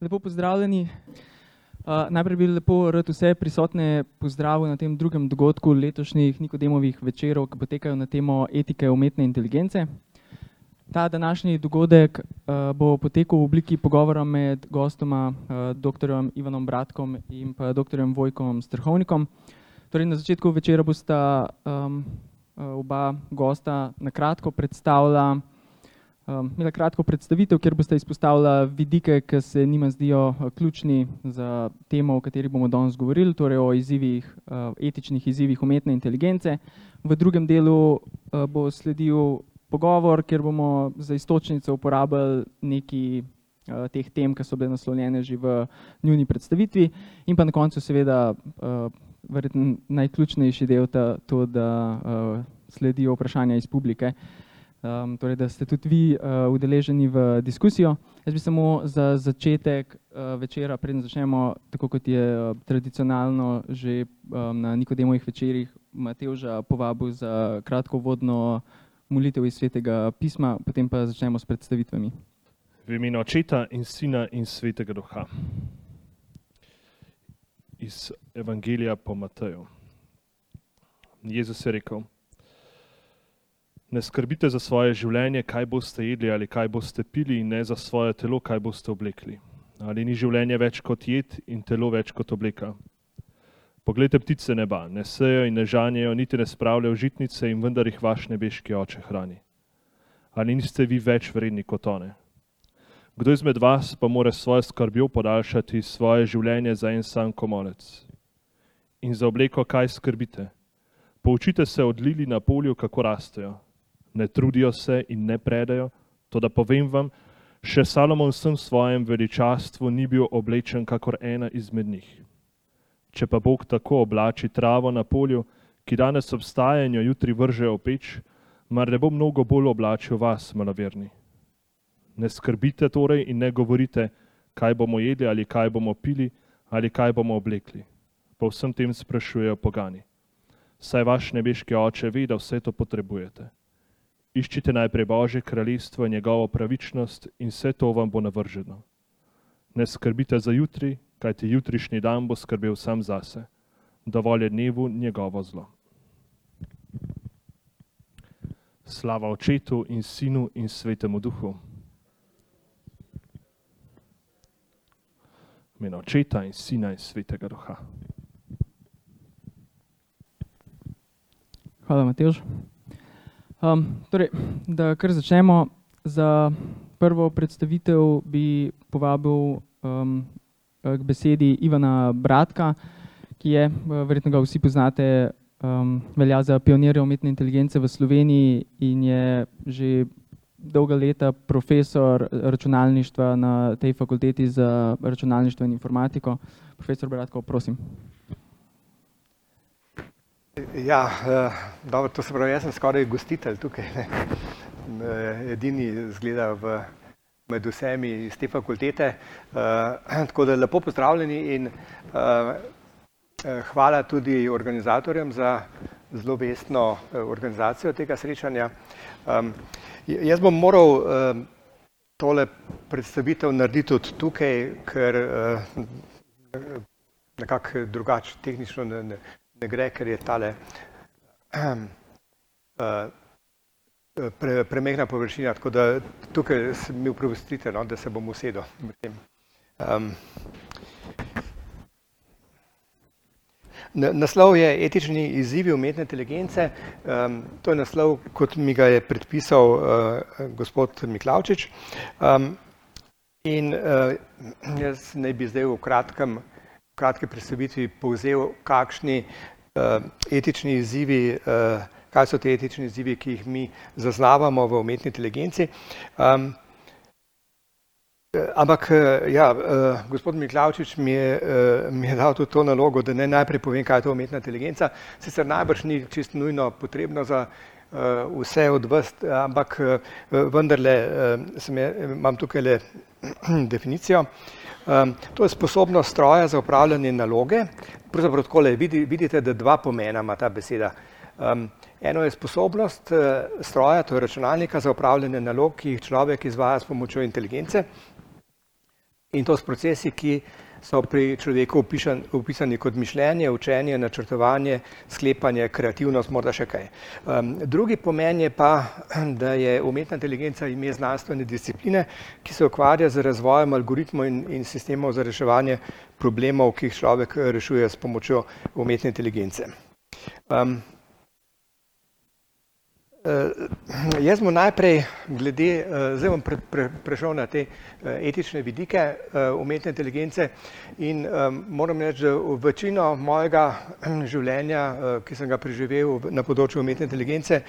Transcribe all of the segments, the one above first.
Lepo pozdravljeni. Uh, najprej bi lepo rad vse prisotne pozdravil na tem drugem dogodku letošnjih Nikodemovih večerov, ki potekajo na temo etike umetne inteligence. Ta današnji dogodek uh, bo potekal v obliki pogovora med gostoma uh, dr. Ivanom Bratkom in pa dr. Vojkom Strhovnikom. Torej, na začetku večera bosta um, oba gosta na kratko predstavila Um, imela kratko predstavitev, kjer boste izpostavila vidike, ki se njima zdijo uh, ključni za temo, o kateri bomo danes govorili, torej o izzivih, uh, etičnih izzivih umetne inteligence. V drugem delu uh, bo sledil pogovor, kjer bomo za istočnico uporabili neki uh, teh tem, ki so bile naslovljene že v njuni predstavitvi in pa na koncu seveda uh, verjetno najključnejši del ta, to, da uh, sledijo vprašanja iz publike um, torej, da ste tudi vi uh, udeleženi v diskusijo. Jaz bi samo za začetek uh, večera, preden začnemo, tako kot je uh, tradicionalno že um, na Nikodemovih večerjih, Matevža povabil za kratko vodno molitev iz svetega pisma, potem pa začnemo s predstavitvami. V imenu očeta in sina in svetega duha. Iz Evangelija po Mateju. Jezus je rekel, Ne skrbite za svoje življenje, kaj boste jedli ali kaj boste pili, in ne za svoje telo, kaj boste oblekli. Ali ni življenje več kot jed in telo več kot obleka? Poglejte ptice neba, ne sejo in ne žanjejo, niti ne spravljajo žitnice in vendar jih vaš nebeški oče hrani. Ali niste vi več vredni kot one? Kdo izmed vas pa more svojo skrbjo podaljšati svoje življenje za en sam komolec? In za obleko kaj skrbite? Poučite se od lili na polju, kako rastejo ne trudijo se in ne predajo. To, da povem vam, še Salomon v vsem svojem veličastvu ni bil oblečen kakor ena izmed njih. Če pa Bog tako oblači travo na polju, ki danes obstaja in jo jutri vrže v peč, mar ne bo mnogo bolj oblačil vas, maloverni. Ne skrbite torej in ne govorite, kaj bomo jedli ali kaj bomo pili ali kaj bomo oblekli. Po vsem tem sprašujejo pogani. Saj vaš nebeški oče ve, da vse to potrebujete. Iščite najprej Božje kraljestvo in njegovo pravičnost in vse to vam bo navrženo. Ne skrbite za jutri, kajti jutrišnji dan bo skrbel sam zase. Dovolj je dnevu njegovo zlo. Slava očetu in sinu in svetemu duhu. Meno očeta in sina in svetega duha. Hvala, Mateoš. Um, torej, da kar začnemo. Za prvo predstavitev bi povabil um, k besedi Ivana Bratka, ki je, verjetno ga vsi poznate, um, velja za pionirja umetne inteligence v Sloveniji in je že dolga leta profesor računalništva na tej fakulteti za računalništvo in informatiko. Profesor Bratko, prosim. Ja, uh, dobro, to se pravi, jaz sem skoraj gostitelj tukaj, ne. Eh, edini zgleda v, med vsemi iz te fakultete. Uh, tako da lepo pozdravljeni in hvala tudi organizatorjem za zelo vestno organizacijo tega srečanja. Jaz bom moral tole predstavitev narediti tudi tukaj, ker nekako drugače tehnično ne, ne, ne gre, ker je tale uh, pre, premehna površina, tako da tukaj mi uprostite, no, da se bom usedel. Um, naslov je etični izzivi umetne inteligence. Um, to je naslov, kot mi ga je predpisal uh, gospod Miklavčič. Um, in uh, jaz naj bi zdaj v kratkem kratki predstavitvi povzel, kakšni etični izzivi, uh, kaj so te etični izzivi, ki jih mi zaznavamo v umetni inteligenci. Um, ampak, ja, gospod Miklavčič mi je, mi je dal tudi to nalogo, da ne najprej povem, kaj je to umetna inteligenca. Sicer najbrž ni čisto nujno potrebno za vse od vas, ampak uh, vendarle sem je, imam tukaj le definicijo. To je sposobnost stroja za upravljanje naloge. Pravzaprav tako le vidite, da dva pomena ima ta beseda. Eno je sposobnost stroja, to je računalnika za upravljanje nalog, ki jih človek izvaja s pomočjo inteligence. in to s procesi, ki so pri človeku opisan, opisani kot mišljenje, učenje, načrtovanje, sklepanje, kreativnost, morda še kaj. Um, drugi pomen je pa, da je umetna inteligenca ime znanstvene discipline, ki se ukvarja z razvojem algoritmov in, in sistemov za reševanje problemov, ki jih človek rešuje s pomočjo umetne inteligence. Um, jaz bom najprej glede, uh, zdaj bom pre, pre, prešel na te uh, etične vidike uh, umetne inteligence in moram reči, da večino mojega življenja, ki sem ga preživel na področju umetne inteligence,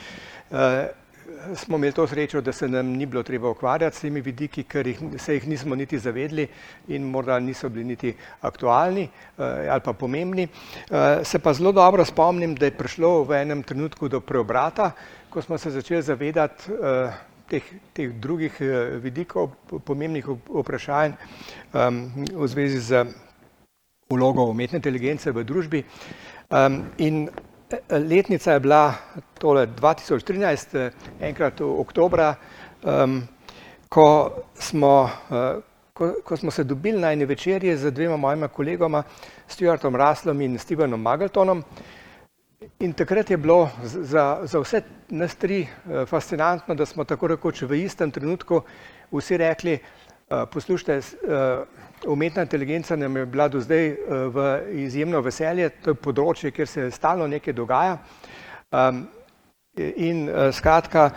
smo imeli to srečo, da se nam ni bilo treba ukvarjati s temi vidiki, ker jih, se jih nismo niti zavedli in morda niso bili niti aktualni ali pa pomembni. Se pa zelo dobro spomnim, da je prišlo v enem trenutku do preobrata, ko smo se začeli zavedati uh, teh, teh drugih uh, vidikov, pomembnih vprašanj um, v zvezi z vlogo umetne inteligence v družbi. Um, in letnica je bila tole 2013, enkrat v oktobra, um, ko, smo, uh, ko, ko smo se dobili na eni večerji z dvema mojima kolegoma, Stuartom Raslom in Stevenom Mageltonom. In takrat je bilo za, za vse nas tri eh, fascinantno, da smo tako rekoč v istem trenutku vsi rekli, eh, poslušajte, eh, umetna inteligenca nam je bila do zdaj v izjemno veselje, to je področje, kjer se stalno nekaj dogaja. Ehm, in skratka,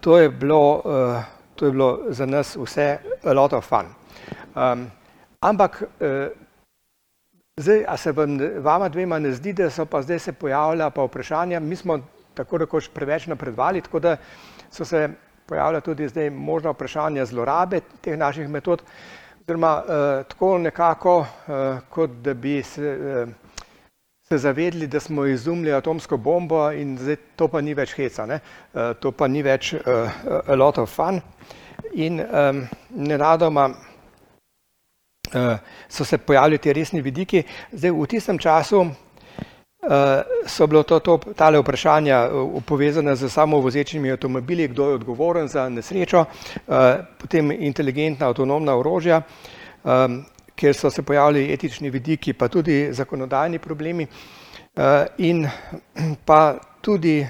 to je bilo, to je bilo za nas vse a lot of fun. Ehm, ampak Zdaj, a se vam, vama dvema ne zdi, da so pa zdaj se pojavlja pa vprašanja, mi smo tako rekoč preveč napredvali, tako da so se pojavlja tudi zdaj možna vprašanja zlorabe teh naših metod, oziroma eh, tako nekako, eh, kot da bi se, eh, se zavedli, da smo izumili atomsko bombo in zdaj to pa ni več heca, ne? Eh, to pa ni več eh, a lot of fun. In eh, nenadoma so se pojavili ti resni vidiki. Zdaj, v tistem času eh, so bilo to, to tale vprašanja eh, povezane z samovozečimi avtomobili, kdo je odgovoren za nesrečo, potem inteligentna avtonomna orožja, kjer so se pojavili etični vidiki, pa tudi zakonodajni problemi in pa tudi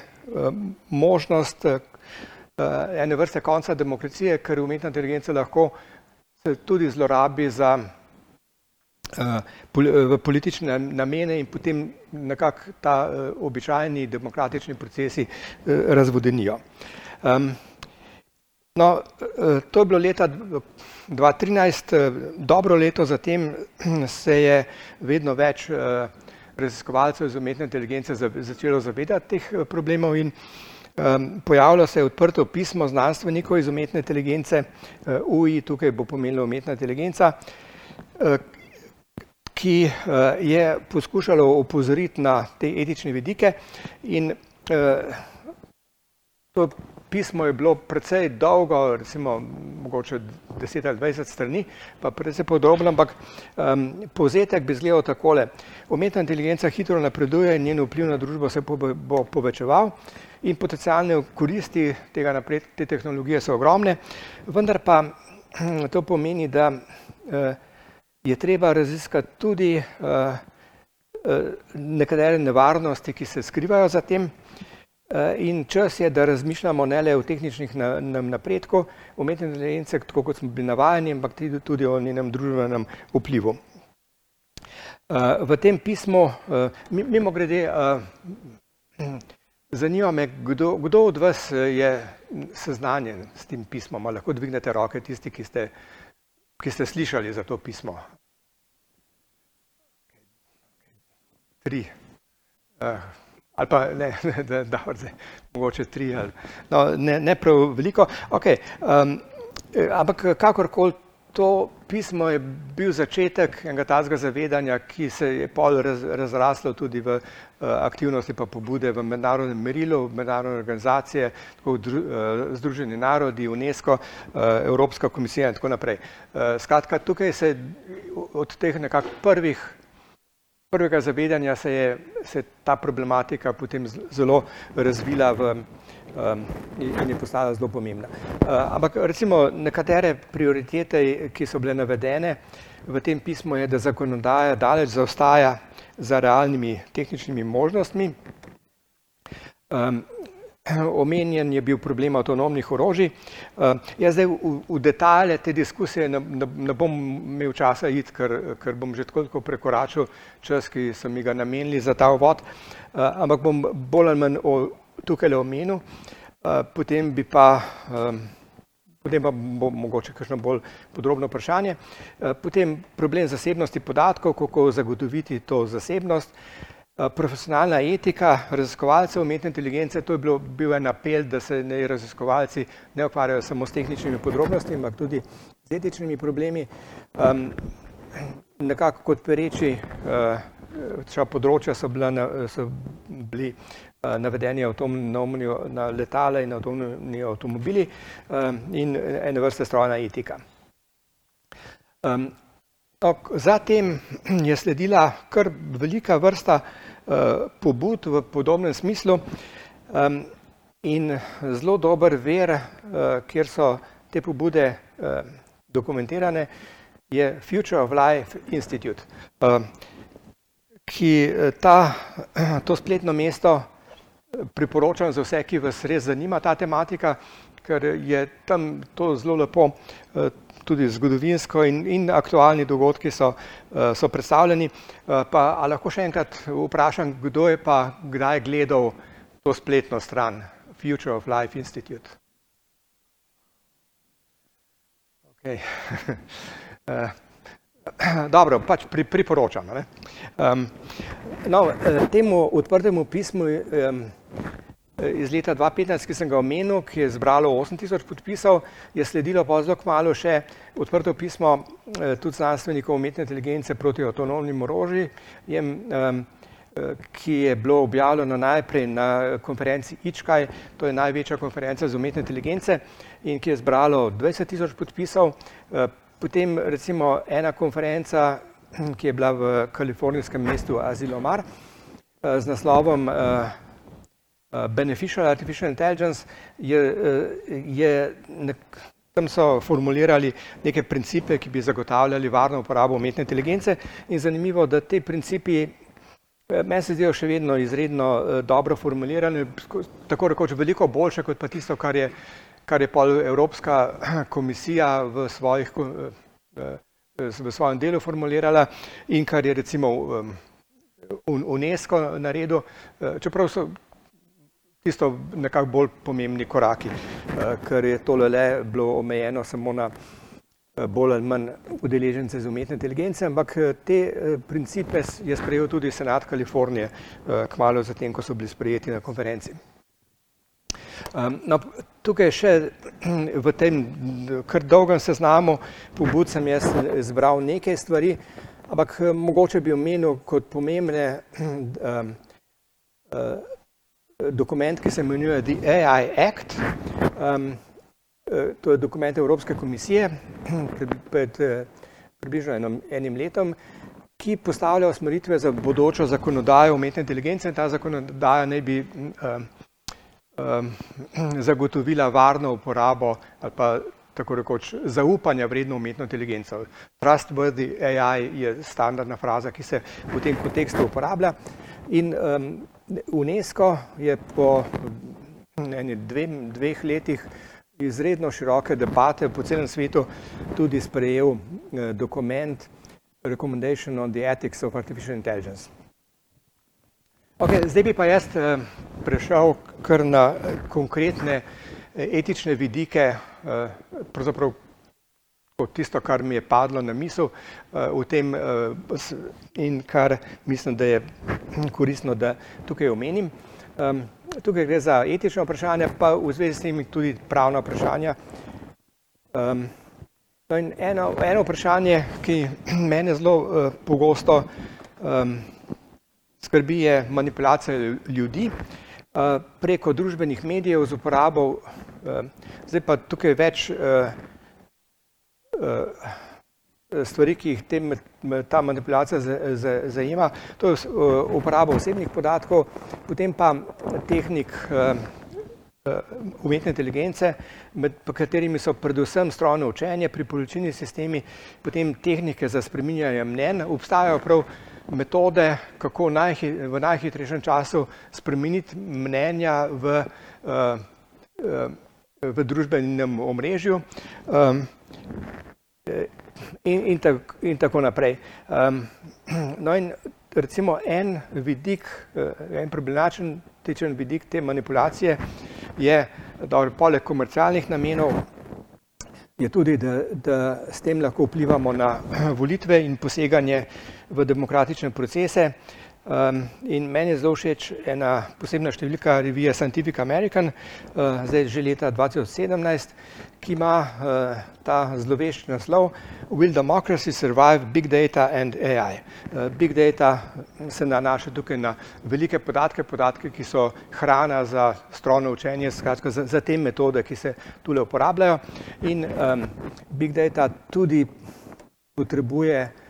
možnost ene vrste konca demokracije, ker umetna inteligenca lahko se tudi zlorabi za uh, v politične namene in potem nekako ta uh, običajni demokratični procesi razvodenijo. No, to je bilo leta 2013, uh, dobro leto zatem se je vedno več raziskovalcev iz umetne inteligence začelo zavedati teh problemov in uh, pojavlja se je odprto pismo znanstvenikov iz umetne inteligence, uh, UI, tukaj bo pomenila umetna inteligenca, uh, ki uh, je poskušalo opozoriti na te etične vidike in uh, to pismo je bilo precej dolgo, recimo mogoče 10 ali 20 strani, pa precej podrobno, ampak um, povzetek bi izgledal takole. Umetna inteligenca hitro napreduje in njen vpliv na družbo se bo povečeval in potencijalne koristi tega napred, te tehnologije so ogromne, vendar pa to pomeni, da uh, je treba raziskati tudi uh, uh, nekatere nevarnosti, ki se skrivajo za tem in čas je, da razmišljamo ne le o tehničnih na, na napredku umetne inteligence, tako kot smo bili navajeni, ampak tudi o njenem družbenem vplivu. V tem pismu, mimo grede, Zanima me, kdo, kdo od vas eh, je seznanjen s tem pismom, ali lahko dvignete roke tisti, ki ste, ki ste slišali za to pismo. Tri. Uh, ali pa ne, da, da, da mogoče tri, ali, no, ne, ne prav veliko. Okay, um, ampak kakorkoli to pismo je bil začetek enega tazga zavedanja, ki se je pol raz, razraslo tudi v uh, aktivnosti pa pobude v mednarodnem merilu, v mednarodne organizacije, tako v uh, Združeni narodi, UNESCO, uh, Evropska komisija in tako naprej. Uh, skratka, tukaj se od teh nekak prvih prvega zavedanja se je se ta problematika potem zelo razvila v, um, in je postala zelo pomembna. Uh, ampak recimo nekatere prioritete, ki so bile navedene v tem pismu, je, da zakonodaja daleč zaostaja za realnimi tehničnimi možnostmi. Um, omenjen je bil problem avtonomnih orožij. Uh, jaz zdaj v, v detalje te diskusije ne, ne, ne bom imel časa iti, ker, ker bom že tako prekoračil čas, ki so mi ga namenili za ta uvod, uh, ampak bom bolj ali manj tukaj le omenil. Uh, potem bi pa, um, potem pa bo mogoče kakšno bolj podrobno vprašanje. Uh, potem problem zasebnosti podatkov, kako zagotoviti to zasebnost. Eh, profesionalna etika raziskovalcev umetne inteligence, to je bilo, bil en apel, da se ne raziskovalci ne ukvarjajo samo s tehničnimi podrobnostmi, ampak tudi z etičnimi problemi. Um, nekako kot pereči uh, področja so, bila, so bili navedeni avtonomni na letala in avtonomni avtomobili um, in ene vrste strojna etika. Um, Zatem je sledila kar velika vrsta uh, pobud v podobnem smislu um, in zelo dober ver, uh, kjer so te pobude dokumentirane, je Future of Life Institute, ki ta, to spletno mesto priporočam za vse, ki vas res zanima ta tematika, ker je tam to zelo lepo uh, tudi zgodovinsko in, in aktualni dogodki so, eh, so predstavljeni. Eh, pa lahko še enkrat vprašam, kdo je pa kdaj gledal to spletno stran Future of Life Institute? Okay. Eh, dobro, pač pri, priporočam. Um, no, temu odprtemu pismu um, iz leta 2015, ki sem ga omenil, ki je zbralo 8000 podpisov, je sledilo pa zelo kmalo še odprto pismo eh, tudi znanstvenikov umetne inteligence proti avtonomnim orožjem, ki je bilo objavljeno najprej na konferenci IČKAJ, to je največja konferenca za umetne inteligence in ki je zbralo 20 tisoč podpisov. Eh, potem recimo ena konferenca, ki je bila v kalifornijskem mestu Azilomar eh, z naslovom beneficial artificial intelligence je, uh, je nek, tam so formulirali neke principe, ki bi zagotavljali varno uporabo umetne inteligence. In zanimivo, da te principi eh, meni se zdijo še vedno izredno uh, dobro formulirani, tako rekoč veliko boljše kot pa tisto, kar je, kar je pol Evropska komisija v svojih uh, v svojem delu formulirala in kar je recimo um, UNESCO naredil, čeprav so tisto nekako bolj pomembni koraki, eh, ker je tole le bilo omejeno samo na eh, bolj ali manj udeležence z umetne inteligence, ampak eh, te principe je sprejel tudi Senat Kalifornije kmalo zatem, ko so bili sprejeti na konferenci. No, tukaj še v tem kar dolgem seznamu pobud sem jaz zbral nekaj stvari, ampak mogoče bi omenil kot pomembne dokument, ki se imenuje The AI Act. Um, eh, to je dokument Evropske komisije pred eh, približno enom, enim letom, ki postavlja usmeritve za bodočo zakonodajo umetne inteligence in ta zakonodaja naj bi um, um, zagotovila varno uporabo ali pa tako rekoč zaupanja vredno umetno inteligenco. Trustworthy AI je standardna fraza, ki se v tem kontekstu uporablja in um, UNESCO je po eni dve, dveh letih izredno široke debate po celem svetu tudi sprejel eh, dokument Recommendation on the Ethics of Artificial Intelligence. Okay, zdaj bi pa jaz eh, prešel kar na eh, konkretne etične vidike, pravzaprav tisto, kar mi je padlo na misel v tem in kar mislim, da je koristno, da tukaj omenim. Um, tukaj gre za etično vprašanje, pa v zvezi s tem tudi pravno vprašanje. Um, no in eno, eno vprašanje, ki mene zelo uh, pogosto um, skrbi, je manipulacija ljudi preko družbenih medijev z uporabo, zdaj pa tukaj več uh, stvari, ki jih tem, ta manipulacija zajema, to je uporaba osebnih podatkov, potem pa tehnik umetne inteligence, med katerimi so predvsem strojno učenje, priporočilni sistemi, potem tehnike za spreminjanje mnen, obstajajo prav metode, kako najhi, v najhitrejšem času spremeniti mnenja v, v družbenem omrežju in, in, tak, in tako naprej. No in recimo en vidik, en problematičen tečen vidik te manipulacije je, da poleg komercialnih namenov je tudi, da, da s tem lahko vplivamo na volitve in poseganje v demokratične procese. Um, in meni je zelo všeč ena posebna številka revije Scientific American, uh, zdaj že leta 2017, ki ima uh, ta zlovešč naslov Will democracy survive big data and AI? Uh, big data se nanaša tukaj na velike podatke, podatke, ki so hrana za strojno učenje, skratka za, za te metode, ki se tule uporabljajo. In um, big data tudi potrebuje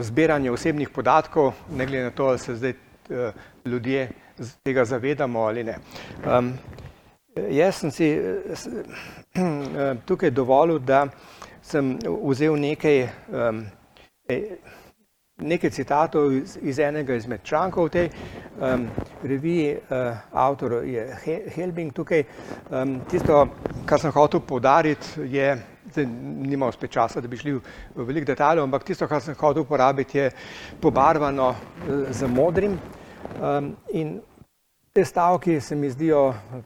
zbiranje osebnih podatkov, ne glede na to, ali se zdaj uh, ljudje tega zavedamo ali ne. Um, jaz sem si uh, tukaj dovolil, da sem vzel nekaj, um, nekaj citatov iz, iz enega izmed člankov tej um, reviji, uh, avtor je Helbing tukaj. Um, tisto, kar sem hotel povdariti, je zdaj nimamo spet časa, da bi šli v velik detalj, ampak tisto, kar sem hotel uporabiti, je pobarvano eh, z modrim. Um, in te stavki se mi zdijo eh,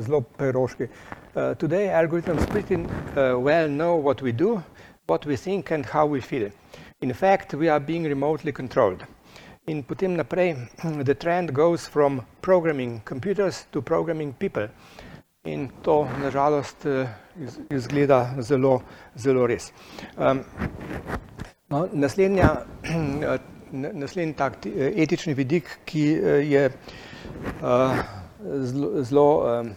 zelo peroški. Uh, today algorithms pretty uh, well know what we do, what we think and how we feel. In fact, we are being remotely controlled. In potem naprej, the trend goes from programming computers to programming people. In to nažalost eh, izgleda zelo, zelo res. Um, no, naslednja, naslednji tak etični vidik, ki eh, je uh, zelo, zelo um,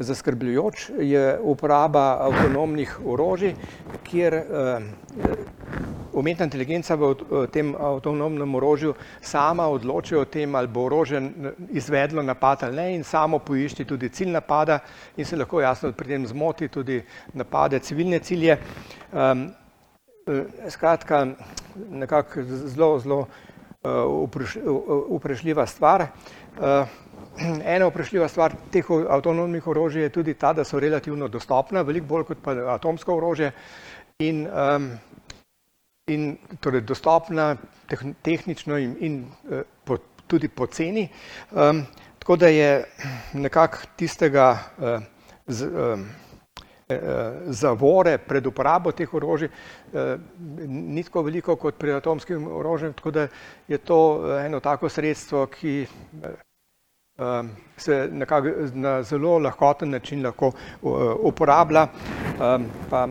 zaskrbljujoč, je uporaba avtonomnih orožij, kjer uh, umetna inteligenca v tem avtonomnem orožju sama odloči o tem, ali bo orožje izvedlo napad ali ne in samo poišči tudi cilj napada in se lahko jasno pri tem zmoti tudi napade civilne cilje. Um, skratka, nekako zelo, zelo vprašljiva stvar. Ena vprašljiva stvar teh avtonomnih orožij je tudi ta, da so relativno dostopna, veliko bolj kot pa atomsko orožje in um, in torej dostopna tehnično in, in uh, po, tudi poceni. Um, tako da je nekako tistega uh, z, um, zavore pred uporabo teh orožij ni tako veliko kot pri atomskim orožjem, tako da je to eno tako sredstvo, ki se nekako na zelo lahkoten način lahko uporablja, pa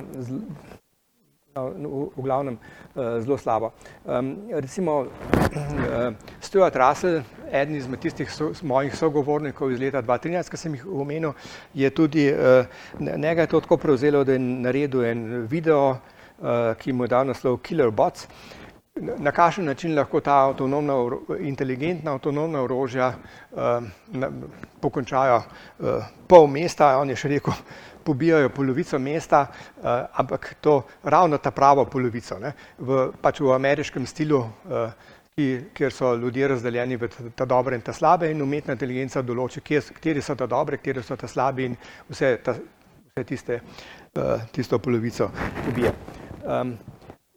v, v glavnem uh, zelo slabo. Um, recimo uh, Stuart Russell, eden izmed tistih so, mojih sogovornikov iz leta 2013, ki sem jih omenil, je tudi njega je to tako prevzelo, da je naredil en video, ki mu je dal naslov Killer Bots. Na kakšen način lahko ta avtonomna, inteligentna avtonomna orožja uh, na, pokončajo uh, pol mesta, on je še rekel, pobijajo polovico mesta, uh, ampak to ravno ta pravo polovico, ne, v, pač v ameriškem stilu, uh, ki, kjer so ljudje razdeljeni v ta dobre in ta slabe in umetna inteligenca določi, kje, kateri so ta dobre, kateri so ta slabi in vse, ta, vse tiste, uh, tisto polovico pobije. Um,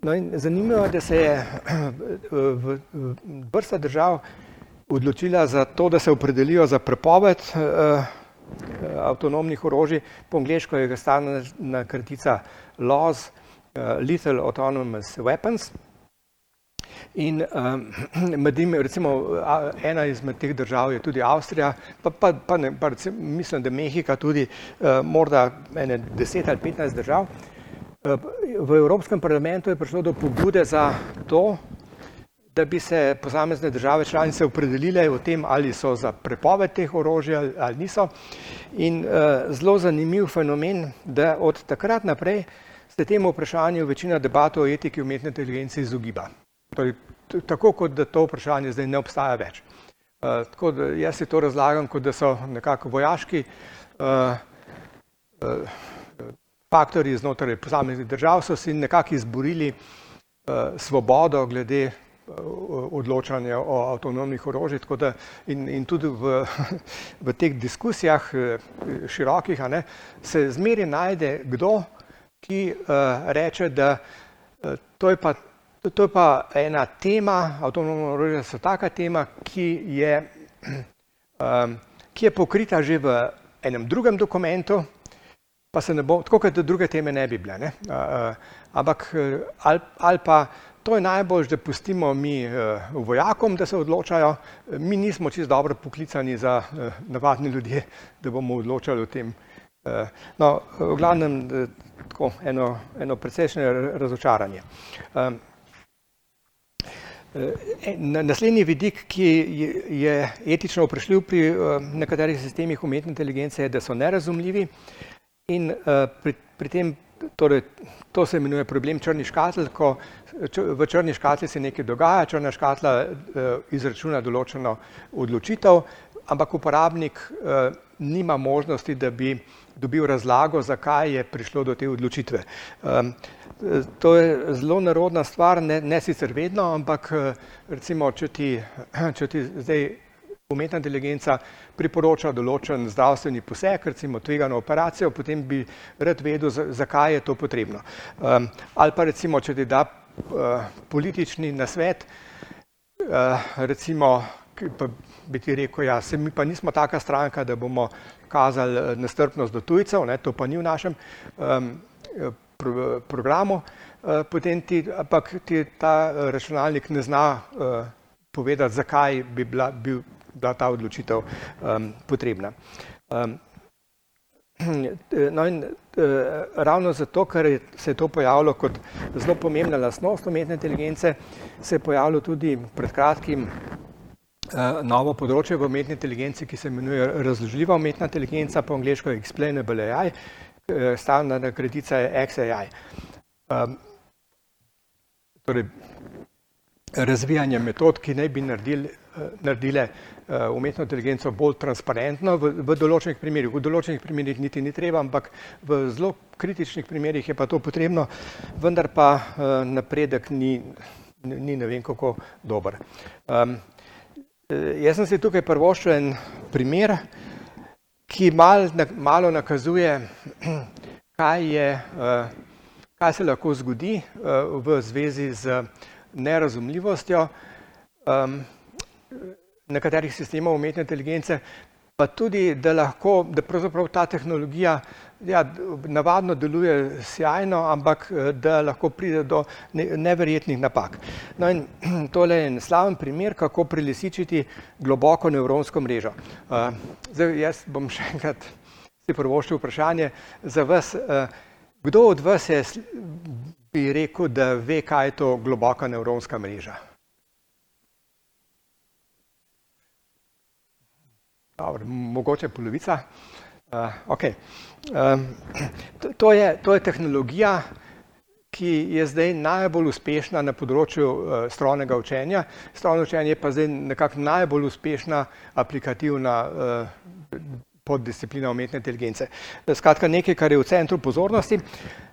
no in zanimivo da se je vrsta držav odločila za to, da se opredelijo za prepoved uh, Eh, avtonomnih orožij, po angliško je stalna kratica LAWS, uh, Lethal Autonomous Weapons. In um, med njimi, recimo, ena izmed teh držav je tudi Avstrija, pa, pa, pa, ne, pa recimo, mislim, da Mehika tudi, uh, morda ene deset ali petnajst držav. V Evropskem parlamentu je prišlo do pobude za to, da bi se posamezne države članice opredelile o tem, ali so za prepoved teh orožij ali niso. In uh, zelo zanimiv fenomen, da od takrat naprej se temu vprašanju večina debat o etiki umetne inteligence izogiba. Torej, tako kot da to vprašanje zdaj ne obstaja več. Uh, tako da jaz si to razlagam, kot da so nekako vojaški uh, uh, faktori znotraj posameznih držav, so si nekako izborili uh, svobodo glede odločanja o avtonomnih orožjih, tako da in, in tudi v, v teh diskusijah širokih ne, se zmeri najde kdo, ki reče, da to je pa To je pa ena tema, avtonomno orožje so taka tema, ki je, ki je pokrita že v enem drugem dokumentu, pa se ne bo, tako kot druge teme ne bi bile. Ne? Uh, uh, ampak ali, ali pa to je najbolj, da pustimo mi uh, vojakom, da se odločajo, mi nismo čist dobro poklicani za uh, navadni ljudje, da bomo odločali o tem. Uh, no, v glavnem, uh, tako eno, eno precejšnje razočaranje. Eh, naslednji vidik, ki je etično vprašljiv pri eh, nekaterih sistemih umetne inteligence, je, da so nerazumljivi in eh, pri, pri tem, torej, to se imenuje problem črni škatl, ko v črni škatli se nekaj dogaja, črna škatla izračuna določeno odločitev, ampak uporabnik nima možnosti, da bi dobil razlago, zakaj je prišlo do te odločitve. To je zelo narodna stvar, ne, ne sicer vedno, ampak recimo, če ti, če ti zdaj umetna inteligenca priporoča določen zdravstveni poseg, recimo tvegano operacijo, potem bi rad vedel, zakaj je to potrebno. Ali pa recimo, če ti da politični nasvet, recimo, pa bi ti rekel, ja, se mi pa nismo taka stranka, da bomo kazali eh, nestrpnost do tujcev, ne, to pa ni v našem um, pro, programu, uh, potem ti, ampak ti ta računalnik ne zna uh, povedati, zakaj bi bila, bi bila ta odločitev um, potrebna. Um, no in uh, ravno zato, ker se je to pojavilo kot zelo pomembna lastnost umetne inteligence, se je pojavilo tudi pred kratkim Eh, novo področje v umetni inteligenci, ki se imenuje razložljiva umetna inteligenca, po angliško explainable AI, eh, stalna kratica je XAI. Um, torej, razvijanje metod, ki naj bi naredili, eh, naredile umetno inteligenco bolj transparentno v, v določenih primerjih. V določenih primerjih niti ni treba, ampak v zelo kritičnih primerjih je pa to potrebno, vendar pa napredek ni, ni ne vem kako dober. Um, Eh, jaz sem si tukaj prvoščil en primer, ki mal, malo nakazuje, kaj, je, eh, kaj se lahko zgodi eh, v zvezi z nerazumljivostjo nekaterih sistemov umetne inteligence, pa tudi, da lahko, da pravzaprav ta tehnologija ja, navadno deluje sjajno, ampak da lahko pride do neverjetnih napak. No in tole je en slaven primer, kako prilisičiti globoko nevronsko mrežo. Zdaj, jaz bom še enkrat si prvoščil vprašanje za vas. Kdo od vas je, bi rekel, da ve, kaj je to globoka nevronska mreža? Dobro, mogoče polovica. Uh, okay. um, to, to, je, to je tehnologija, ki je zdaj najbolj uspešna na področju uh, strojnega učenja. Strojno učenje je pa zdaj nekako najbolj uspešna aplikativna uh, poddisciplina umetne inteligence. Skratka, nekaj, kar je v centru pozornosti.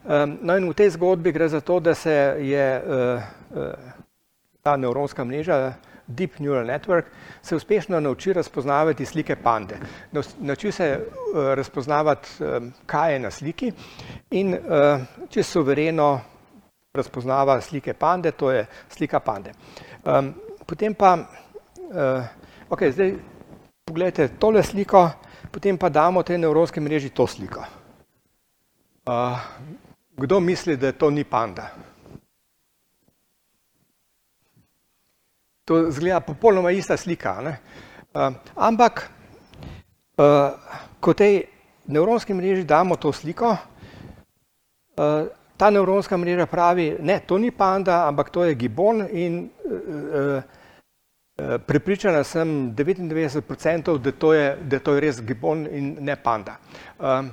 Um, no in v tej zgodbi gre za to, da se je uh, uh, ta nevronska mreža Deep Neural Network, se uspešno nauči razpoznavati slike pande. Nauči se uh, razpoznavati, um, kaj je na sliki in če sovereno razpoznava slike pande, to je slika pande. Um, potem pa, ok, zdaj pogledajte tole sliko, potem pa damo tej nevronski mreži to sliko. Uh, kdo misli, da to ni panda? to zgleda popolnoma ista slika. Uh, ampak, uh, ko tej nevronski mreži damo to sliko, uh, ta nevronska mreža pravi, ne, to ni panda, ampak to je gibon in uh, uh, prepričana sem 99%, da to, je, da to je res gibon in ne panda. Uh,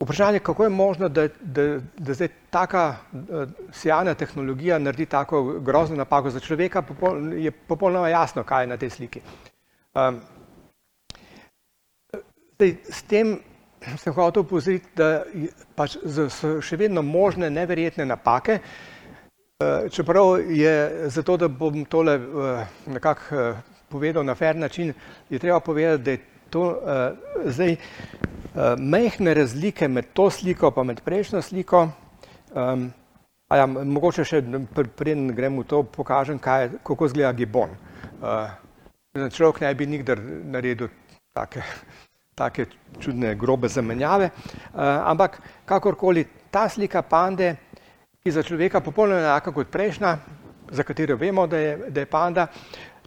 vprašanje, kako je možno, da, da, da zdaj taka uh, sjajna tehnologija naredi tako grozno napako za človeka, popol, je popolnoma jasno, kaj je na tej sliki. Um, zdaj, s tem sem hotel upozoriti, da pač so še vedno možne neverjetne napake, čeprav je zato, da bom tole uh, nekako uh, povedal na fer način, je treba povedati, da je to zdaj mehne razlike med to sliko pa med prejšnjo sliko. Um, ja, mogoče še preden grem v to, pokažem, kaj, kako izgleda gibon. Človek ne bi nikdar naredil take, take čudne, grobe zamenjave, ampak kakorkoli ta slika pande, ki za človeka popolnoma enaka kot prejšnja, za katero vemo, da je, da je panda,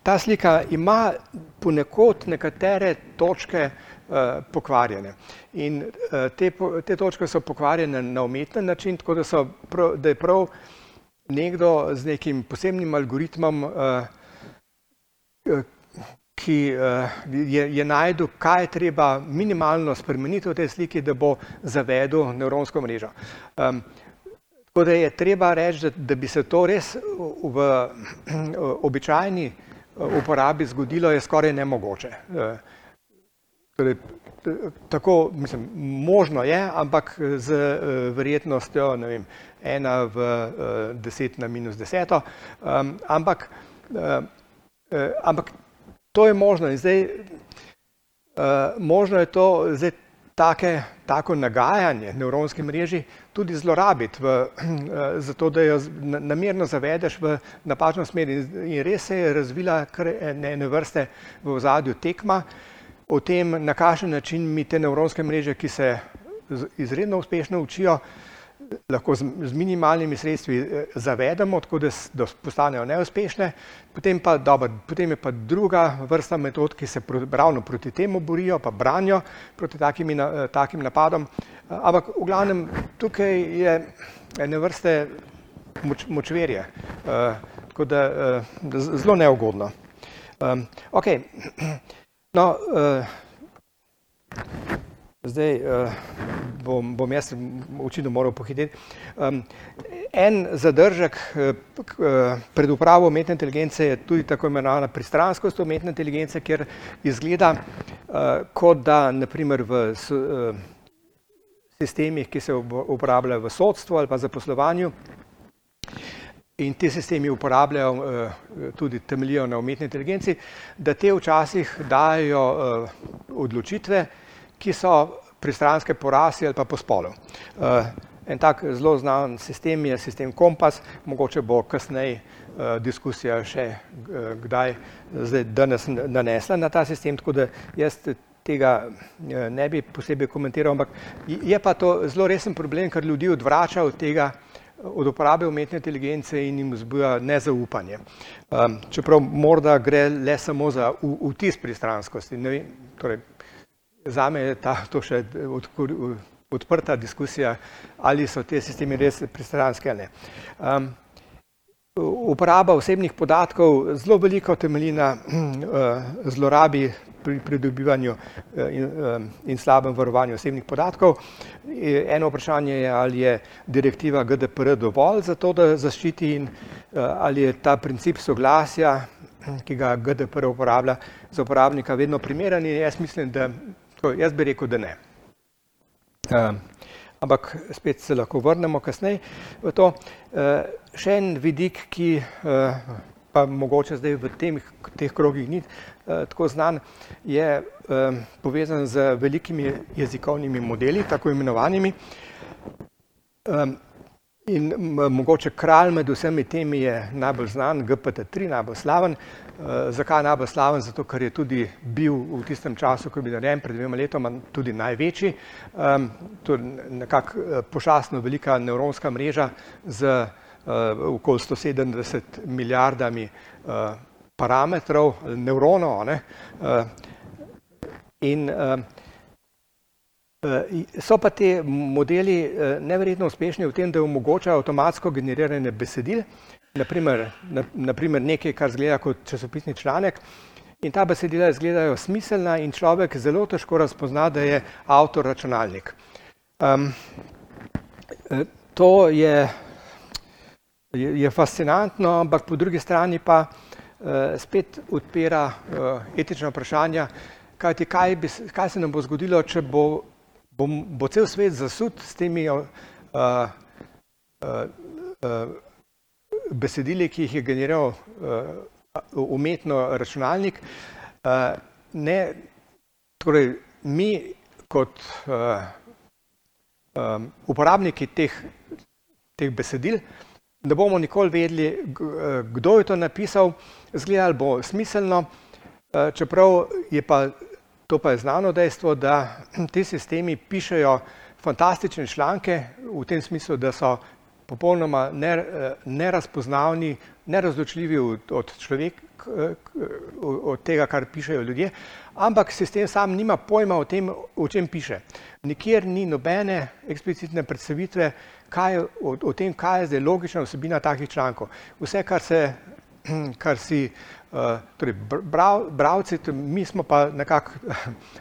ta slika ima ponekod nekatere točke uh, pokvarjene. In uh, te, te točke so pokvarjene na umeten način, tako da, prav, da je prav nekdo z nekim posebnim algoritmom, uh, ki uh, je, je najdel, kaj je treba minimalno spremeniti v tej sliki, da bo zavedel nevronsko mrežo. Um, tako da je treba reči, da, da bi se to res v, v običajni uporabi zgodilo, je skoraj nemogoče. Eh, torej, tako, mislim, možno je, ampak z eh, verjetnostjo, ne vem, ena v eh, deset na minus deseto, ampak, ampak to je možno in zdaj možno je to zdaj take, tako nagajanje nevronske mreži tudi zlorabiti, v, zato da jo namerno zavedeš v napačno smer. In res se je razvila ene vrste v ozadju tekma o tem, na kakšen način mi te nevronske mreže, ki se izredno uspešno učijo, lahko z, z minimalnimi sredstvi eh, zavedamo, tako da, da postanejo neuspešne. Potem, pa, dobro, potem je pa druga vrsta metod, ki se pro, ravno proti temu borijo, pa branijo proti takimi, na, takim napadom. Eh, ampak v glavnem tukaj je ene vrste moč, močverje, uh, tako da, uh, zelo neugodno. Um, ok, no, uh, Zdaj uh, bom, bom jaz očitno moral pohiteti. Um, en zadržek uh, pred upravo umetne inteligence je tudi tako imenovana pristranskost umetne inteligence, ker izgleda, uh, kot da naprimer v uh, sistemih, ki se uporabljajo v sodstvu ali pa zaposlovanju, in ti sistemi uporabljajo uh, tudi temeljijo na umetni inteligenci, da te včasih dajo uh, odločitve, ki so pristranske po rasi ali pa po spolu. Uh, en tak zelo znan sistem je sistem Kompas, mogoče bo kasneje uh, diskusija še uh, kdaj zdaj danes nanesla na ta sistem, tako da jaz tega ne bi posebej komentiral, ampak je pa to zelo resen problem, ker ljudi odvrača od tega, od uporabe umetne inteligence in jim vzbuja nezaupanje. Čeprav morda gre le samo za vtis pristranskosti. Ne vem, torej, Za me je ta, to še odprta diskusija, ali so te sistemi res pristranske ali ne. Um, uporaba osebnih podatkov zelo veliko temelji na uh, zlorabi pri pridobivanju uh, in, in slabem varovanju osebnih podatkov. Eno vprašanje je, ali je direktiva GDPR dovolj za to, da zaščiti in ali je ta princip soglasja, ki ga GDPR uporablja za uporabnika, vedno primeren jaz mislim, da Tako, jaz bi rekel, da ne. Uh, ampak spet se lahko vrnemo kasneje v to. Uh, še en vidik, ki uh, pa mogoče zdaj v tem, teh krogih ni uh, tako znan, je uh, povezan z velikimi jezikovnimi modeli, tako imenovanimi. Um, in mogoče kralj med vsemi temi je najbolj znan, GPT-3, najbolj slaven. Uh, zakaj je najbolj slaven? Zato, ker je tudi bil v tistem času, ko je bil narejen pred dvema letoma, tudi največji. Um, to je nekako uh, pošastno velika nevronska mreža z uh, okoli 170 milijardami uh, parametrov, nevronov. Uh, in uh, So pa ti modeli neverjetno uspešni v tem, da omogočajo avtomatsko generiranje besedil, naprimer, naprimer nekaj, kar zgleda kot časopisni članek. In ta besedila izgledajo smiselna in človek zelo težko razpozna, da je avtor računalnik. Um, to je, je, je fascinantno, ampak po drugi strani pa uh, spet odpira uh, etična vprašanja, kajti kaj, bi, kaj se nam bo zgodilo, če bo, bo, bo cel svet zasud s temi uh, uh, uh, besedili, ki jih je generiral uh, umetno računalnik. Uh, ne, torej, mi kot uh, um, uporabniki teh, teh besedil, ne bomo nikoli vedeli, kdo je to napisal, zgledali bo smiselno, uh, čeprav je pa to pa znano dejstvo, da ti sistemi pišejo fantastične članke v tem smislu, da so popolnoma nerazpoznavni, nerazločljivi od, od človeka, od tega, kar pišejo ljudje, ampak sistem sam nima pojma o tem, o čem piše. Nikjer ni nobene eksplicitne predstavitve kaj, o, o tem, kaj je zdaj logična vsebina takih člankov. Vse, kar, se, kar si uh, torej brav, bravci, mi smo pa nekako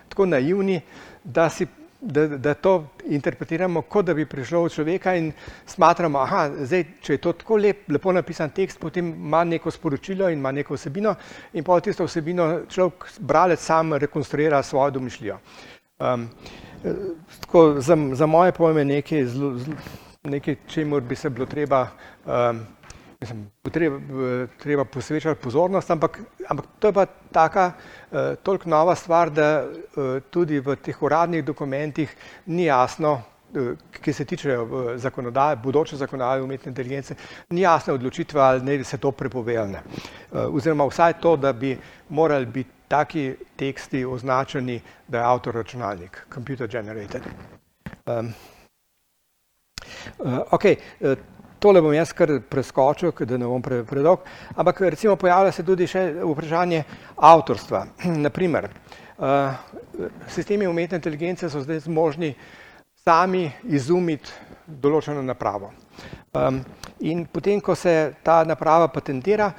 tako naivni, da si da, da to interpretiramo, kot da bi prišlo od človeka in smatramo, da če je to tako lep, lepo napisan tekst, potem ima neko sporočilo in ima neko vsebino, in pa tisto vsebino človek, bralec, sam rekonstruira svojo domišljijo. Um, tako, za, za moje pojme nekaj, nekaj čemu bi se bilo treba. Um, mislim, treba, treba posvečati pozornost, ampak, ampak to je pa taka uh, toliko nova stvar, da uh, tudi v teh uradnih dokumentih ni jasno, uh, ki se tiče zakonodaje, bodoče zakonodaje umetne inteligence, ni jasna odločitva, ali ne bi se to prepovedali. Uh, oziroma vsaj to, da bi morali biti taki teksti označeni, da je avtor računalnik, computer generated. Um, uh, okay, uh, Tole bom jaz kar preskočil, da ne bom pre, predolg, ampak recimo pojavlja se tudi še vprašanje avtorstva. Naprimer, uh, sistemi umetne inteligence so zdaj zmožni sami izumiti določeno napravo. Um, in potem, ko se ta naprava patentira,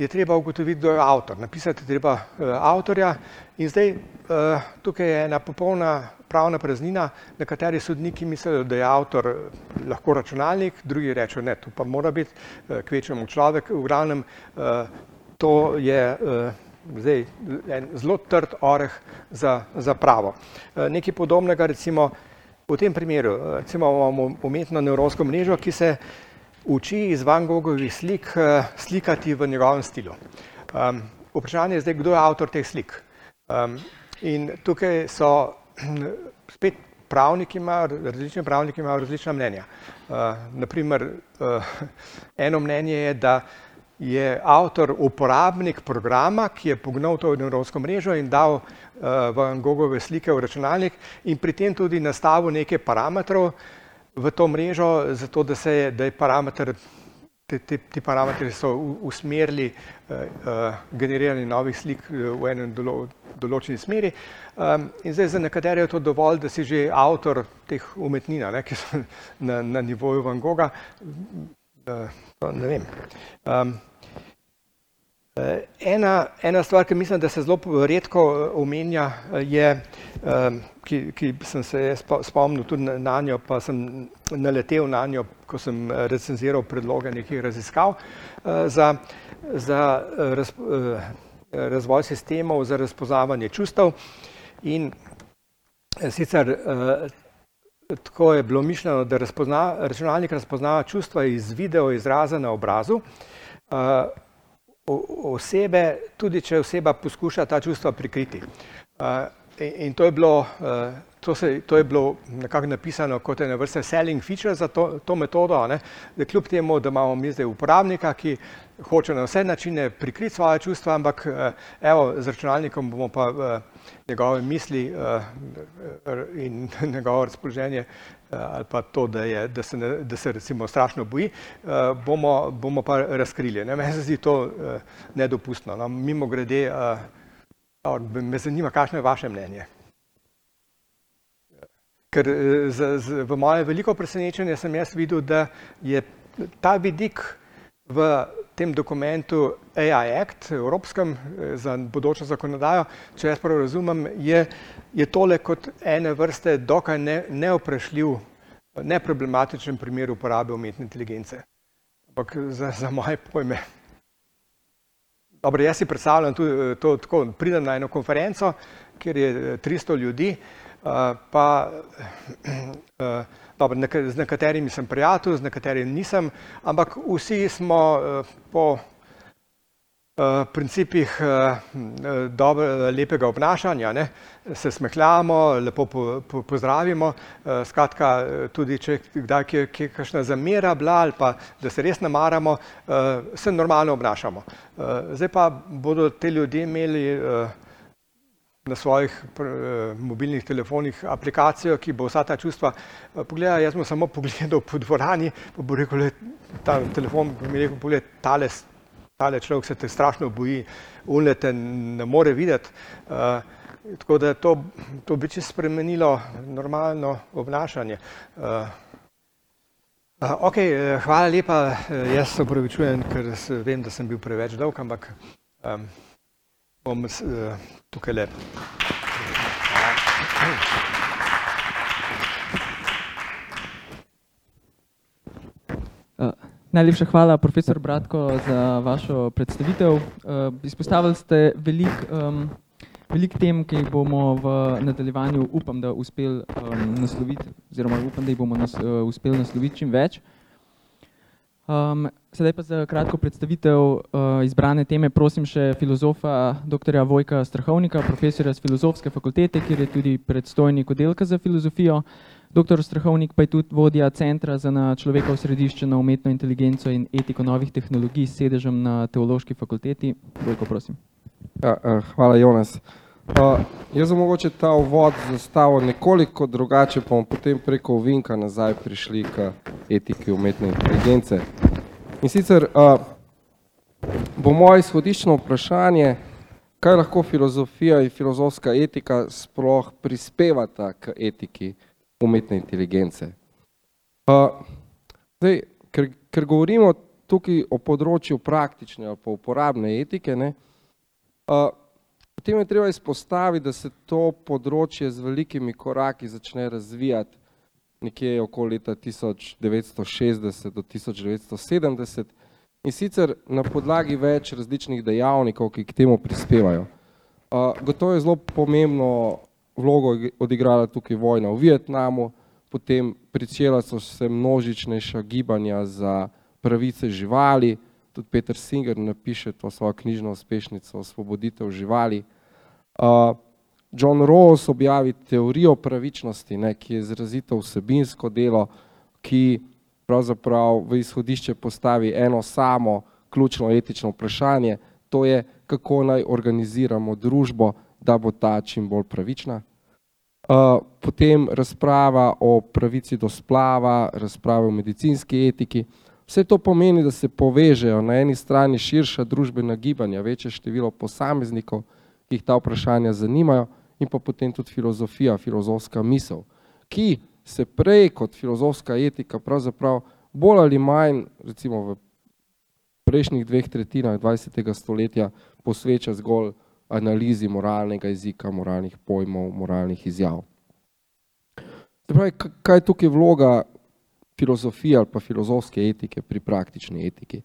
je treba ugotoviti, kdo je avtor. Napisati je treba uh, avtorja in zdaj uh, tukaj je ena popolna pravna praznina, na kateri sodniki mislijo, da je avtor eh, lahko računalnik, drugi rečejo, ne, to pa mora biti eh, kvečemu človek. V glavnem eh, to je zdaj en zelo trd oreh za, za pravo. Nekaj podobnega recimo v tem primeru, recimo imamo umetno nevronsko mrežo, ki se uči iz Van Gogovih slik slikati v njegovem stilu. Um, vprašanje je zdaj, kdo je avtor teh slik. Um, in tukaj so spet pravniki imajo, različni pravniki imajo različna mnenja. Uh, naprimer, uh, eno mnenje je, da je avtor uporabnik programa, ki je pognal to nevronsko mrežo in dal uh, Van Gogove slike v računalnik in pri tem tudi nastavil nekaj parametrov v to mrežo, zato da, se, da je parameter Ti, ti, ti parametri so usmerili uh, uh, generiranje novih slik v enem dolo, določeni smeri. Um, in zdaj za nekatere je to dovolj, da si že avtor teh umetnin, ki so na, na nivoju Van Gogha. Uh, ne vem. Um, ena, ena stvar, ki mislim, da se zelo redko omenja, je, um, ki, ki sem se spomnil tudi na njo, pa sem naletel na njo, ko sem recenziral predloge nekih raziskav za, za raz, razvoj sistemov za razpoznavanje čustev. In sicer tako je bilo mišljeno, da razpozna, računalnik razpoznava čustva iz video izraza na obrazu osebe, tudi če oseba poskuša ta čustva prikriti. In, to je bilo To, se, to je bilo nekako napisano kot ena vrsta selling feature za to, to metodo, ne? da kljub temu, da imamo mi zdaj uporabnika, ki hoče na vse načine prikriti svoje čustva, ampak evo, z računalnikom bomo pa njegove misli in njegovo razpoloženje ali pa to, da, je, da, se, ne, da se recimo strašno boji, uh, bomo, bomo pa razkrili. Ne? Meni se zdi to uh, nedopustno. No? Mimo grede, uh, me zanima, kakšno je vaše mnenje. Ker eh, z, z, v moje veliko presenečenje sem jaz videl, da je ta vidik v tem dokumentu AI Act, evropskem, za bodočo zakonodajo, če jaz prav razumem, je, je tole kot ene vrste dokaj ne, neoprešljiv, neproblematičen primer uporabe umetne inteligence. Ampak za, za moje pojme. Dobro, jaz si predstavljam tudi to tako, pridem na eno konferenco, kjer je 300 ljudi, pa dobro, z nekaterimi sem prijatelj, z nekaterimi nisem, ampak vsi smo po principih dobro, lepega obnašanja, ne, se smehljamo, lepo pozdravimo, skratka, tudi če kdaj kje kakšna zamera bila ali pa da se res ne maramo, se normalno obnašamo. Zdaj pa bodo ti ljudje imeli na svojih mobilnih telefonih aplikacijo, ki bo vsa ta čustva pogledala, jaz bom samo pogledal po dvorani, pa bo rekel, ta telefon bo mi rekel, poglej, tale, tale človek se te strašno boji, onile te ne more videti. Tako da to, to bi čisto spremenilo normalno obnašanje. Okej, hvala lepa, jaz se opravičujem, ker vem, da sem bil preveč dolg, ampak bom tukajle. Najlepša hvala, profesor Bratko, za vašo predstavitev. Izpostavili ste veliko veliko tem, ki jih bomo v nadaljevanju, upam, da uspeli nasloviti oziroma upam, da jih bomo uspeli nasloviti čim več. Sedaj pa za kratko predstavitev izbrane teme prosim še filozofa doktorja Vojka Strahovnika, profesorja s Filozofske fakultete, kjer je tudi predstojnik oddelka za filozofijo. Doktor Strahovnik pa je tudi vodja Centra za na človeka osrediščeno umetno inteligenco in etiko novih tehnologij s sedežem na Teološki fakulteti. Vojko, prosim. Ja, hvala, Jonas. Jaz bom mogoče ta uvod zastavil nekoliko drugače, pa bomo potem preko ovinka nazaj prišli k etiki umetne inteligence. In sicer bo moje izhodiščno vprašanje, kaj lahko filozofija in filozofska etika sploh prispevata k etiki umetne inteligence. Zdaj, ker, ker govorimo tukaj o področju praktične ali pa uporabne etike, ne, potem je treba izpostaviti, da se to področje z velikimi koraki začne razvijati nekje okoli leta tisoč devetsto šestdeset do tisoč devetsto sedemdeset, in sicer na podlagi več različnih dejavnikov, ki k temu prispevajo. Gotovo je zelo pomembno vlogo odigrala tukaj vojna v Vietnamu, potem pričela so se množičnejša gibanja za pravice živali, tudi Peter Singer napiše to svojo knjižno uspešnico Osvoboditev živali. John Rawls objavi teorijo pravičnosti, ne, ki je izrazito vsebinsko delo, ki pravzaprav v izhodišče postavi eno samo ključno etično vprašanje, to je, kako naj organiziramo družbo, da bo ta čim bolj pravična. Potem razprava o pravici do splava, razprava o medicinski etiki, vse to pomeni, da se povežejo na eni strani širša družbena gibanja, večje število posameznikov, ki jih ta vprašanja zanimajo, in pa potem tudi filozofija, filozofska misel, ki se prej kot filozofska etika pravzaprav bolj ali manj recimo v prejšnjih dveh tretjinah dvajsetega stoletja posveča zgolj analizi moralnega jezika, moralnih pojmov, moralnih izjav. Pravi, kaj je tukaj vloga filozofije ali pa filozofske etike pri praktični etiki?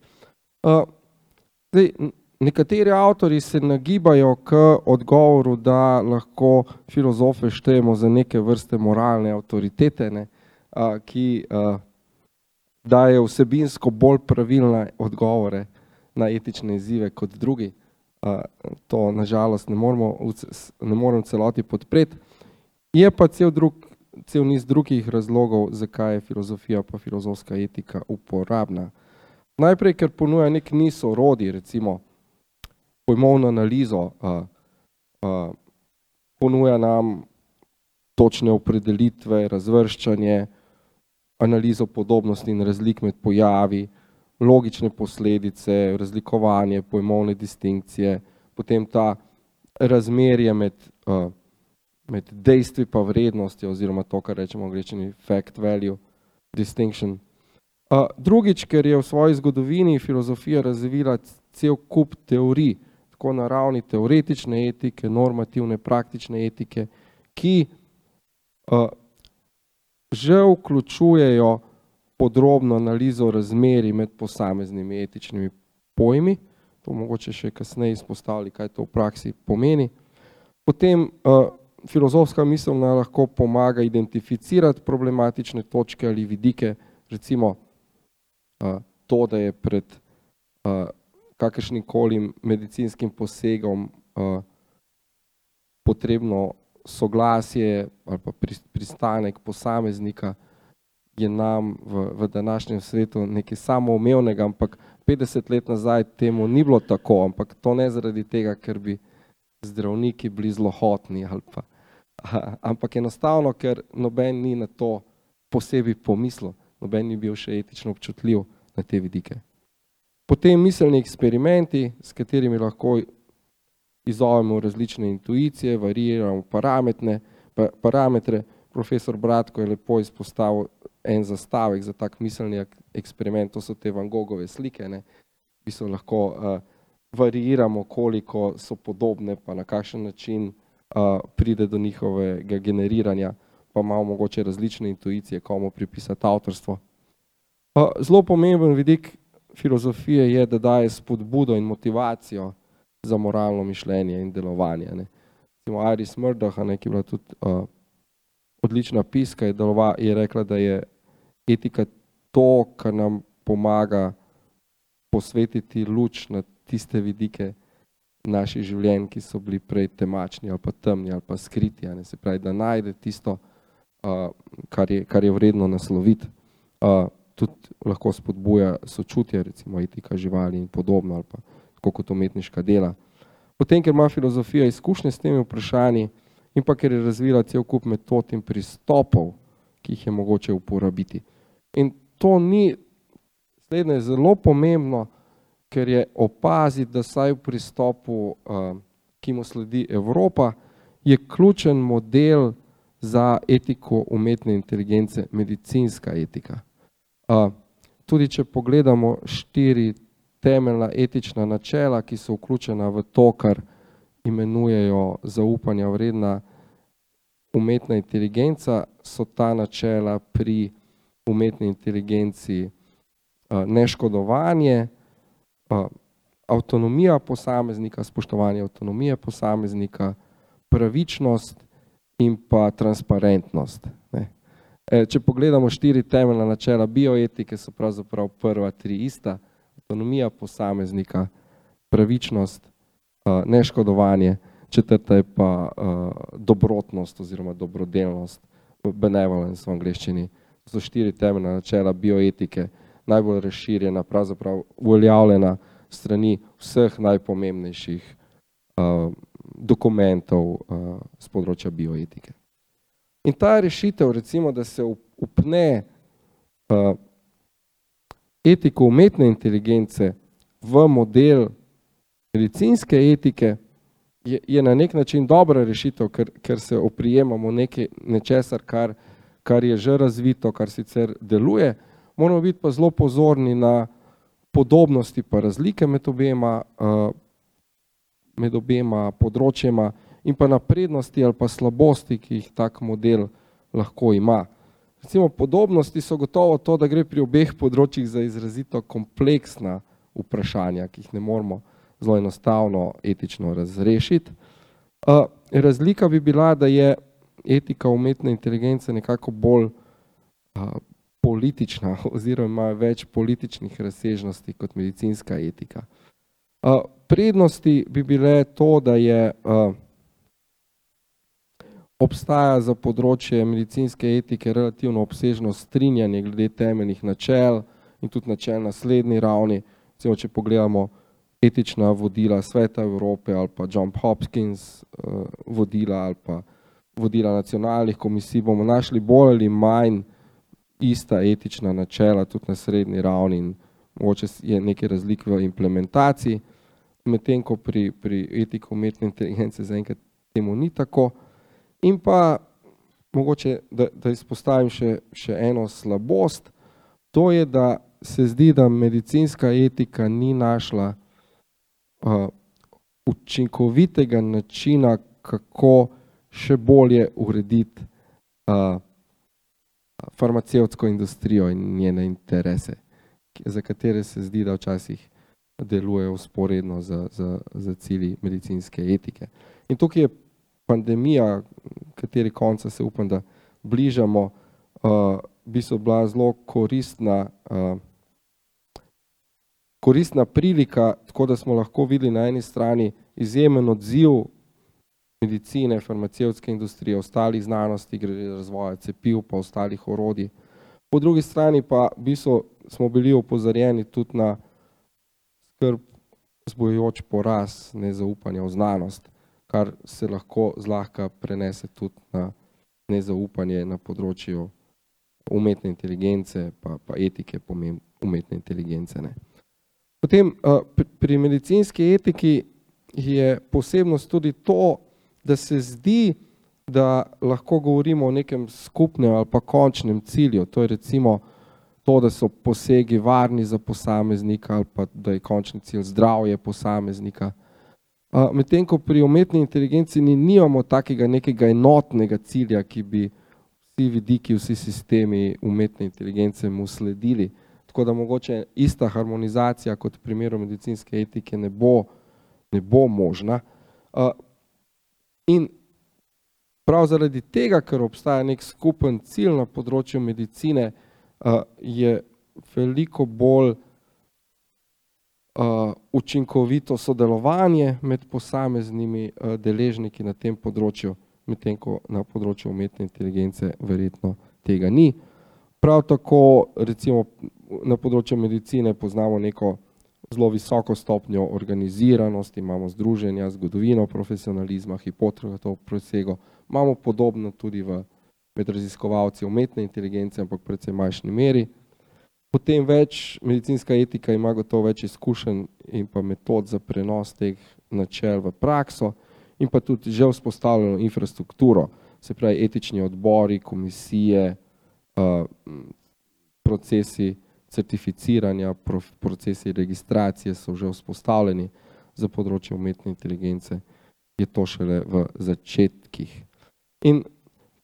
Zdaj, nekateri avtorji se nagibajo k odgovoru, da lahko filozofe štejemo za neke vrste moralne avtoritete, ne, ki dajejo vsebinsko bolj pravilne odgovore na etične izzive kot drugi. To na žalost ne moremo ne morem v celoti podpreti. Je pa cel drug, cel niz drugih razlogov, zakaj je filozofija pa filozofska etika uporabna. Najprej, ker ponuja neki niz orodij, recimo pojmovno analizo, ponuja nam točne opredelitve, razvrščanje, analizo podobnosti in razlik med pojavi, logične posledice, razlikovanje, pojmovne distinkcije, potem ta razmerje med med dejstvi pa vrednostjo oziroma to, kar rečemo v angleščini fact value distinction. Drugič, ker je v svoji zgodovini filozofija razvila cel kup teorij, tako na ravni teoretične etike, normativne, praktične etike, ki že vključujejo podrobno analizo razmeri med posameznimi etičnimi pojmi, to mogoče še kasneje izpostavili, kaj to v praksi pomeni. Potem filozofska misel nam lahko pomaga identificirati problematične točke ali vidike, recimo to, da je pred kakršnikoli medicinskim posegom potrebno soglasje ali pa pristanek posameznika, je nam v, v današnjem svetu nekaj samoumevnega, ampak 50 let nazaj temu ni bilo tako, ampak to ne zaradi tega, ker bi zdravniki bili zlohotni ali pa, ampak enostavno, ker noben ni na to posebej pomislil, noben ni bil še etično občutljiv na te vidike. Potem miselni eksperimenti, s katerimi lahko izzovemo različne intuicije, variramo parametre, parametre. Profesor Bratko je lepo izpostavil en zastavek za tak miselni eksperiment, to so te Van Gogove slike. V bistvu lahko uh, variiramo, koliko so podobne, pa na kakšen način uh, pride do njihovega generiranja, pa imamo mogoče različne intuicije, komu pripisati avtorstvo. Uh, zelo pomemben vidik filozofije je, da daje spodbudo in motivacijo za moralno mišljenje in delovanje. Ne. Recimo Iris Murdoch, ne, ki je bila tudi uh, odlična piska, je, delova, je rekla, da je etika to, kar nam pomaga posvetiti luč na tiste vidike naših življenj, ki so bili prej temačni ali pa temni ali pa skriti. Ne. Se pravi, da najde tisto, uh, kar, je, kar je vredno nasloviti. Uh, tudi lahko spodbuja sočutje, recimo etika živali in podobno, ali pa tako kot umetniška dela. Potem, ker ima filozofija izkušnje s temi vprašanji in pa ker je razvila cel kup metod in pristopov, ki jih je mogoče uporabiti. In to ni, slednje je zelo pomembno, ker je opaziti, da saj v pristopu, ki mu sledi Evropa, je ključen model za etiko umetne inteligence, medicinska etika. Tudi če pogledamo štiri temeljna etična načela, ki so vključena v to, kar imenujejo zaupanja vredna umetna inteligenca, so ta načela pri umetni inteligenci neškodovanje, avtonomija posameznika, spoštovanje avtonomije posameznika, pravičnost in pa transparentnost. Ne. E, če pogledamo štiri temeljna načela bioetike, so pravzaprav prva tri ista, avtonomija posameznika, pravičnost, neškodovanje, četrta je pa dobrotnost oziroma dobrodelnost, benevolence v angleščini. To so štiri temeljna načela bioetike, najbolj razširjena, pravzaprav uveljavljena strani vseh najpomembnejših dokumentov z področja bioetike. In ta rešitev, recimo, da se upne etiko umetne inteligence v model medicinske etike, je, je na nek način dobra rešitev, ker, ker se oprijemamo nekaj, nečesar, kar, kar je že razvito, kar sicer deluje, moramo biti pa zelo pozorni na podobnosti pa razlike med obema, uh, med obema področjema in pa na prednosti ali pa slabosti, ki jih tak model lahko ima. Recimo podobnosti so gotovo to, da gre pri obeh področjih za izrazito kompleksna vprašanja, ki jih ne moramo zelo enostavno etično razrešiti. Razlika bi bila, da je etika umetne inteligence nekako bolj politična oziroma ima več političnih razsežnosti kot medicinska etika. Prednosti bi bile to, da je obstaja za področje medicinske etike relativno obsežno strinjanje glede temeljnih načel in tudi načel na slednji ravni. Recimo, če pogledamo etična vodila Sveta Evrope ali pa John Hopkins uh, vodila ali pa vodila nacionalnih komisij, bomo našli bolj ali manj ista etična načela tudi na srednji ravni in mogoče je nekaj razlik v implementaciji, medtem ko pri, pri etiko umetne inteligence zaenkrat temu ni tako. In pa mogoče, da, da izpostavim še, še eno slabost, to je, da se zdi, da medicinska etika ni našla uh, učinkovitega načina, kako še bolje urediti uh, farmacevtsko industrijo in njene interese, za katere se zdi, da včasih delujejo usporedno z, z, z cilji medicinske etike. In tukaj je pandemija, kateri konca se upam, da bližamo, uh, bi so bila zelo koristna, uh, koristna prilika, tako da smo lahko videli na eni strani izjemen odziv medicine, farmacevtske industrije, ostalih znanosti, gre razvoja cepiv, pa ostalih orodij. Po drugi strani pa bi so, smo bili opozorjeni tudi na skrb zbojujoč poraz nezaupanja v znanost, kar se lahko zlahka prenese tudi na nezaupanje na področju umetne inteligence, pa, pa etike umetne inteligence. Ne. Potem pri medicinski etiki je posebnost tudi to, da se zdi, da lahko govorimo o nekem skupnem ali pa končnem cilju. To je recimo to, da so posegi varni za posameznika ali pa da je končni cilj zdravje posameznika. Medtem ko pri umetni inteligenci ni, nimamo takega nekega enotnega cilja, ki bi vsi vidiki, vsi sistemi umetne inteligence mu sledili. Tako da mogoče ista harmonizacija kot v primeru medicinske etike ne bo, ne bo možna. In prav zaradi tega, ker obstaja nek skupen cilj na področju medicine, je veliko bolj učinkovito sodelovanje med posameznimi deležniki na tem področju, medtem ko na področju umetne inteligence verjetno tega ni. Prav tako recimo na področju medicine poznamo neko zelo visoko stopnjo organiziranosti, imamo združenja, zgodovino profesionalizma, hipotrofov presego, imamo podobno tudi v med raziskovalci umetne inteligence, ampak predvsem majhni meri. Potem več, medicinska etika ima gotovo več izkušenj in pa metod za prenos teh načel v prakso in pa tudi že vzpostavljeno infrastrukturo, se pravi etični odbori, komisije, procesi certificiranja, procesi registracije so že vzpostavljeni za področje umetne inteligence, je to šele v začetkih. In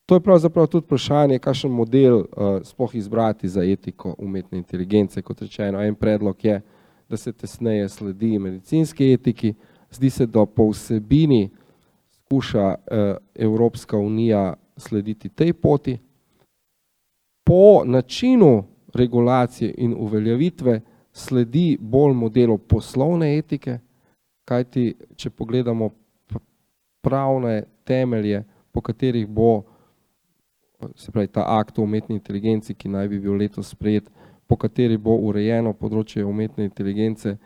to je pravzaprav tudi vprašanje, kakšen model uh, sploh izbrati za etiko umetne inteligence. Kot rečeno, en predlog je, da se tesneje sledi medicinski etiki, zdi se, da po vsebini skuša uh, Evropska unija slediti tej poti. Po načinu regulacije in uveljavitve sledi bolj modelu poslovne etike, kajti če pogledamo pravne temelje, po katerih bo se pravi ta akt o umetni inteligenci, ki naj bi bil letos sprejet, po kateri bo urejeno področje umetne inteligence,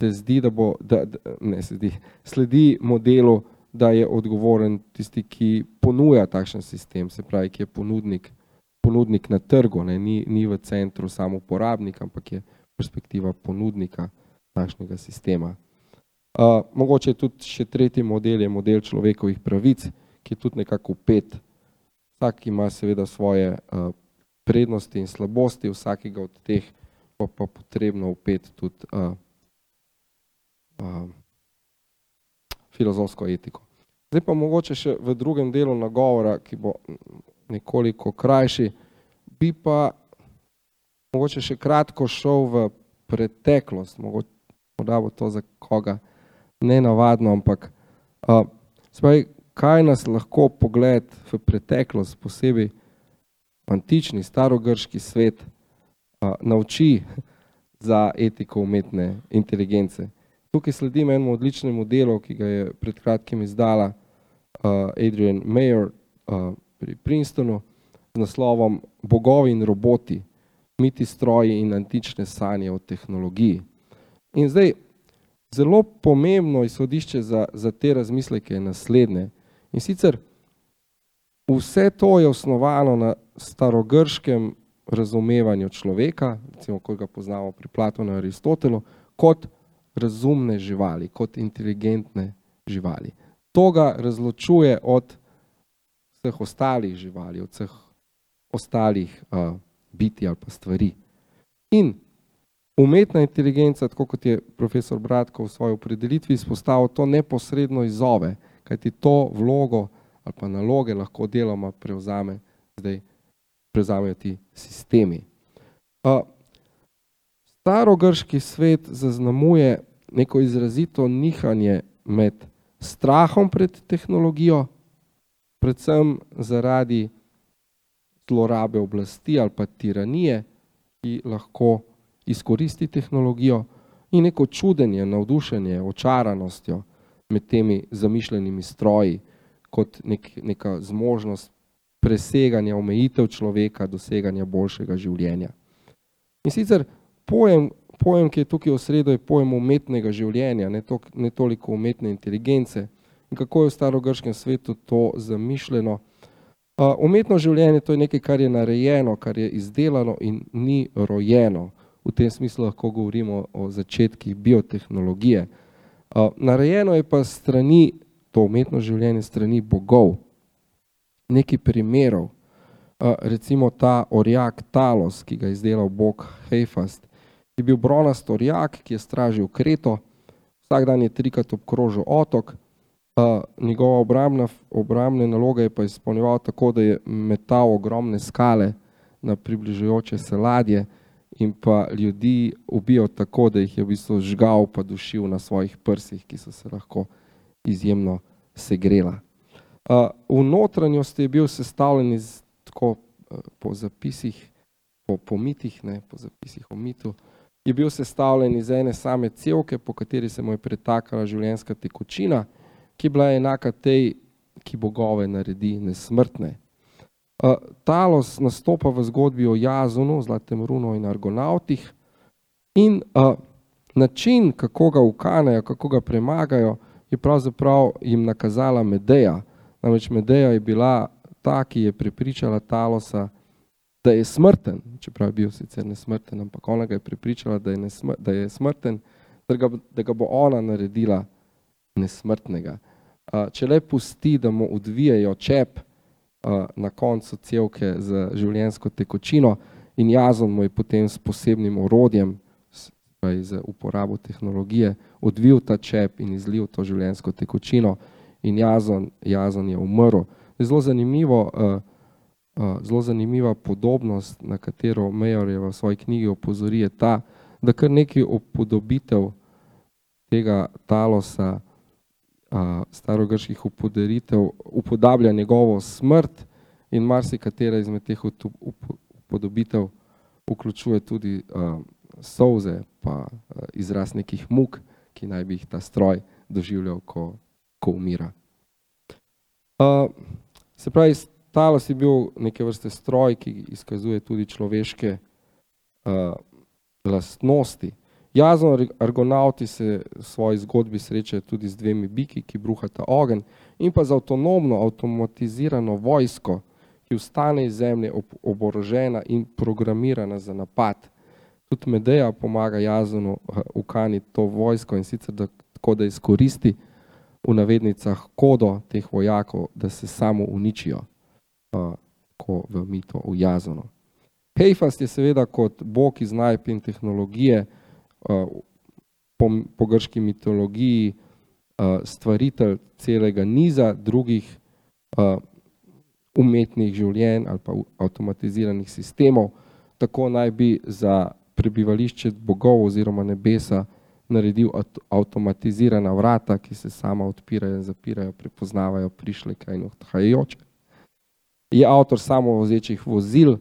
se zdi, da bo, da, ne se zdi, sledi modelu, da je odgovoren tisti, ki ponuja takšen sistem, se pravi, ki je ponudnik, ponudnik na trgu, ne, ni, ni v centru samo uporabnik, ampak je perspektiva ponudnika takšnega sistema. Uh, mogoče tudi še tretji model je model človekovih pravic, ki je tudi nekako upet Vsak ima seveda svoje uh, prednosti in slabosti, vsakega od teh pa pa potrebno upeti tudi uh, uh, filozofsko etiko. Zdaj pa mogoče še v drugem delu nagovora, ki bo nekoliko krajši, bi pa mogoče še kratko šel v preteklost, morda bo to za koga nenavadno, ampak uh, spravi, kaj nas lahko pogled v preteklost, posebej antični, starogrški svet, uh, nauči za etiko umetne inteligence. Tukaj sledim enemu odličnemu delu, ki ga je pred kratkim izdala uh, Adrian Mayer uh, pri Princetonu z naslovom Bogovi in roboti, miti stroji in antične sanje o tehnologiji. In zdaj, zelo pomembno izhodišče za, za te razmisleke je naslednje. In sicer vse to je osnovano na starogrškem razumevanju človeka, recimo kot ga poznamo pri Platonu in Aristotelu, kot razumne živali, kot inteligentne živali. To ga razločuje od vseh ostalih živali, od vseh ostalih uh, biti ali pa stvari. In umetna inteligenca, tako kot je profesor Bratko v svoji opredelitvi izpostavil, to neposredno izzove, kajti to vlogo ali pa naloge lahko deloma prevzame, zdaj prevzamejo ti sistemi. Uh, starogrški svet zaznamuje neko izrazito nihanje med strahom pred tehnologijo, predvsem zaradi zlorabe oblasti ali pa tiranije, ki lahko izkoristi tehnologijo in neko čudenje, navdušenje, očaranostjo med temi zamišljenimi stroji kot nek, neka zmožnost preseganja omejitev človeka, doseganja boljšega življenja. In sicer pojem, pojem ki je tukaj v sredo, je pojem umetnega življenja, ne, to, ne toliko umetne inteligence. In kako je v starogrškem svetu to zamišljeno? Umetno življenje to je nekaj, kar je narejeno, kar je izdelano in ni rojeno. V tem smislu lahko govorimo o začetkih biotehnologije. Narejeno je pa strani, to umetno življenje strani bogov. Nekaj primerov, recimo ta orjak Talos, ki ga je izdelal bog Heifast, je bil bronast orjak, ki je stražil Kreto, vsak dan je trikrat obkrožil otok, njegova obrambna, obrambne naloge je pa izpolnjeval tako, da je metal ogromne skale na približujoče se ladje in pa ljudi ubijal tako, da jih je v bistvu žgal pa dušil na svojih prsih, ki so se lahko izjemno segrela. V notranjosti je bil sestavljen iz tako po zapisih, po, po mitih, ne, po zapisih o mitu, je bil sestavljen iz ene same cevke, po kateri se mu je pretakala življenjska tekočina, ki je bila enaka tej, ki bogove naredi nesmrtne. Uh, Talos nastopa v zgodbi o Jazunu, Zlatem Runo in Argonautih in uh, način, kako ga ukanejo, kako ga premagajo, je pravzaprav jim nakazala Medeja. Namreč Medeja je bila ta, ki je prepričala Talosa, da je smrten, čeprav je bil sicer nesmrten, ampak ona ga je prepričala, da je, nesmr da je smrten, da ga, da ga bo ona naredila nesmrtnega. Če le pusti, da mu odvijajo čep na koncu celke z življenjsko tekočino in jazon mu je potem s posebnim orodjem, z uporabo tehnologije, odvil ta čep in izlil to življenjsko tekočino in jazon, jazon je umrl. Zelo zanimivo, zelo zanimiva podobnost, na katero Major je v svoji knjigi opozori, je ta, da kar nekaj upodobitev tega talosa starogrških upodaritev upodablja njegovo smrt in marsikatera izmed teh upodobitev vključuje tudi solze pa izraz nekih muk, ki naj bi jih ta stroj doživljal, ko, ko umira. Se pravi, talos je bil neke vrste stroj, ki izkazuje tudi človeške lastnosti. Jazon argonauti se v svoji zgodbi srečajo tudi z dvemi biki, ki bruhata ogen in pa z avtonomno, avtomatizirano vojsko, ki vstane iz zemlje oborožena in programirana za napad. Tudi Medeja pomaga Jazonu ukaniti to vojsko in sicer da, tako, da izkoristi v navednicah kodo teh vojakov, da se samo uničijo, tako v mito v Jazonu. Heifast je seveda kot bog iz najp in tehnologije, po, po grški mitologiji stvaritelj celega niza drugih umetnih življenj ali pa avtomatiziranih sistemov, tako naj bi za prebivališče bogov oziroma nebesa naredil avtomatizirana vrata, ki se sama odpirajo in zapirajo, prepoznavajo prišleka in odhajajoče. Je avtor samovozečih vozil,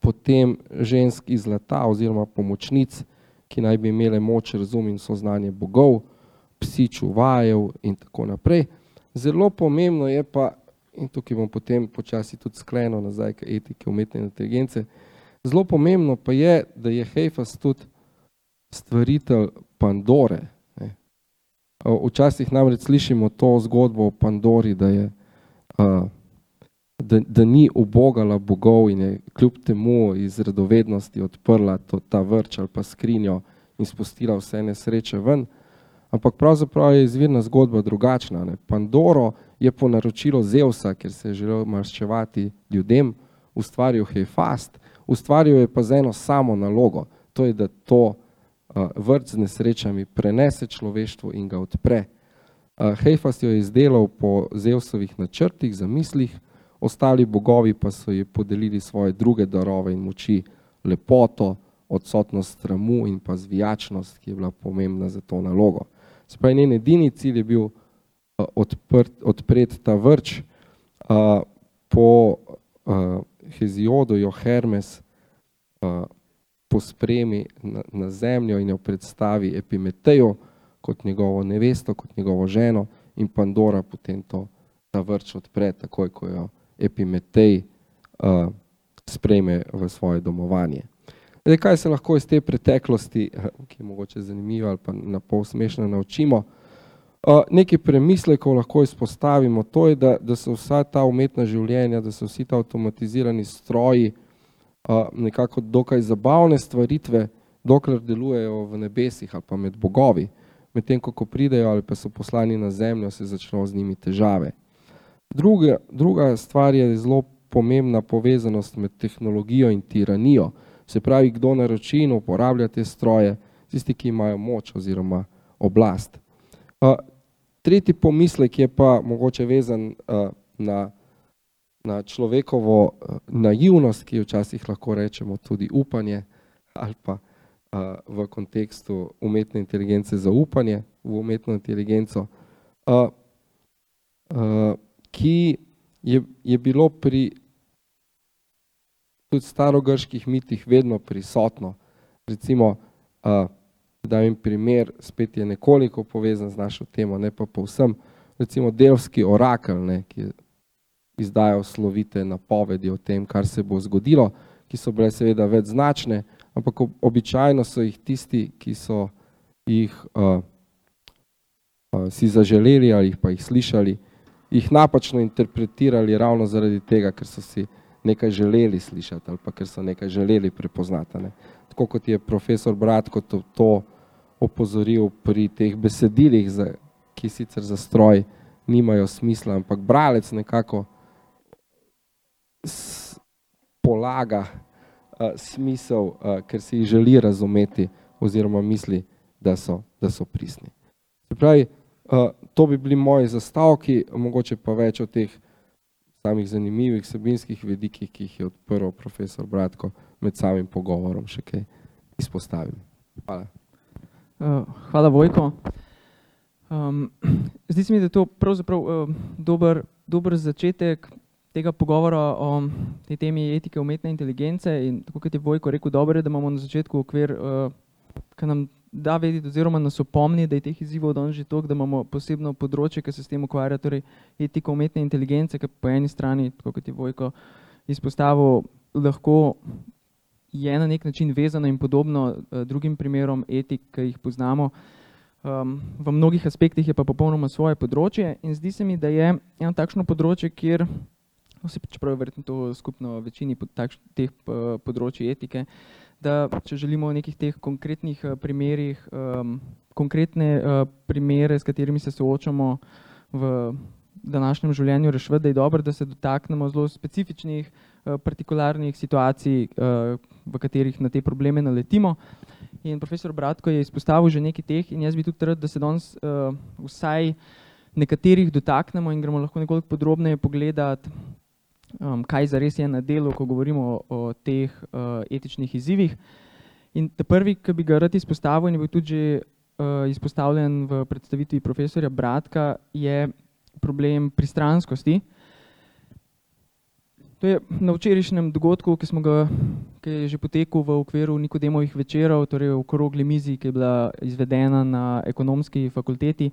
potem žensk iz zlata oziroma pomočnic, ki naj bi imele moč, razum in soznanje bogov, psi čuvajev in tako naprej. Zelo pomembno je pa, in tukaj bom potem počasi tudi sklenil nazaj k etike umetne inteligence, zelo pomembno pa je, da je Heifas tudi stvaritelj Pandore. Včasih namreč slišimo to zgodbo o Pandori, da je uh, da, da ni ubogala bogov in je kljub temu iz radovednosti odprla to, ta vrč ali pa skrinjo in spustila vse nesreče ven. Ampak pravzaprav je izvirna zgodba drugačna. Ne. Pandoro je po naročilu Zeusa, ker se je želel maščevati ljudem, ustvaril Hefast, ustvaril je pa z eno samo nalogo, to je, da to uh, vrt z nesrečami prenese človeštvu in ga odpre. Uh, Heifas jo je izdelal po Zeusovih načrtih, zamislih, ostali bogovi pa so ji podelili svoje druge darove in moči, lepoto, odsotnost stramu in pa zvijačnost, ki je bila pomembna za to nalogo. Spravi, njen edini cilj je bil uh, odprt, odpret ta vrč, uh, po uh, Heziodu jo Hermes pospremi na, na zemljo in jo predstavi Epimeteju kot njegovo nevesto, kot njegovo ženo in Pandora potem to ta vrč odpre, takoj ko jo Epimetej uh, sprejme v svoje domovanje. Zdaj, kaj se lahko iz te preteklosti, ki je mogoče zanimiva ali pa na pol smešno naučimo, uh, nekaj premislekov lahko izpostavimo, to je, da, da so vsa ta umetna življenja, da so vsi ta avtomatizirani stroji uh, nekako dokaj zabavne stvaritve, dokler delujejo v nebesih ali pa med bogovi, medtem ko pridejo ali pa so poslani na zemljo, se začnejo z njimi težave. Druga, druga stvar je zelo pomembna povezanost med tehnologijo in tiranijo. Se pravi, kdo naroči in uporablja te stroje, tisti, ki imajo moč oziroma oblast. Uh, tretji pomislek je pa mogoče vezan uh, na, na človekovo uh, naivnost, ki včasih lahko rečemo tudi upanje ali pa uh, v kontekstu umetne inteligence zaupanje v umetno inteligenco. Uh, uh, ki je, je bilo pri tudi starogrških mitih vedno prisotno. Recimo, uh, da jim primer spet je nekoliko povezan z našo temo, ne pa povsem, recimo delski orakel, ne, ki izdajo slovite napovedi o tem, kar se bo zgodilo, ki so bile seveda več značne, ampak običajno so jih tisti, ki so jih uh, uh, si zaželeli ali pa jih slišali, jih napačno interpretirali ravno zaradi tega, ker so si nekaj želeli slišati ali pa ker so nekaj želeli prepoznati. Ne. Tako kot je profesor Bratko to, to opozoril pri teh besedilih, za, ki sicer za stroj nimajo smisla, ampak bralec nekako polaga uh, smisel, uh, ker si jih želi razumeti oziroma misli, da so, da so pristni. Se pravi, uh, to bi bili moji zastavki, mogoče pa več o teh samih zanimivih sebinskih vedikih, ki jih je odprl profesor Bratko med samim pogovorom še kaj izpostavim. Hvala. Uh, hvala, Vojko. Um, zdi se mi, da je to pravzaprav uh, dober, dober začetek tega pogovora o tej temi etike umetne inteligence in tako kot je Vojko rekel, dobro je, da imamo na začetku okvir, uh, ki nam da vedeti oziroma nas opomni, da je teh izzivov danes že toliko, da imamo posebno področje, ki se s tem ukvarja, torej etika umetne inteligence, ki po eni strani, kot je Vojko izpostavil, lahko je na nek način vezano in podobno uh, drugim primerom etik, ki jih poznamo. Um, v mnogih aspektih je pa popolnoma svoje področje in zdi se mi, da je eno takšno področje, kjer, no, se čeprav je verjetno to skupno večini pod takš, teh uh, področji etike, uh, da če želimo v nekih teh konkretnih uh, primerih, um, konkretne uh, primere, s katerimi se soočamo v današnjem življenju, rešiti, da je dobro, da se dotaknemo zelo specifičnih, uh, partikularnih situacij, uh, v katerih na te probleme naletimo. In profesor Bratko je izpostavil že nekaj teh in jaz bi tudi rad, da se danes uh, vsaj nekaterih dotaknemo in gremo lahko nekoliko podrobneje pogledati, um, kaj zares je na delu, ko govorimo o, o teh uh, etičnih izzivih. In prvi, ki bi ga rad izpostavil in je bil tudi že uh, izpostavljen v predstavitvi profesorja Bratka, je problem pristranskosti. To je na včerajšnjem dogodku, ki, smo ga, ki je že potekel v okviru Nikodemovih večerov, torej okrogli mizi, ki je bila izvedena na ekonomski fakulteti,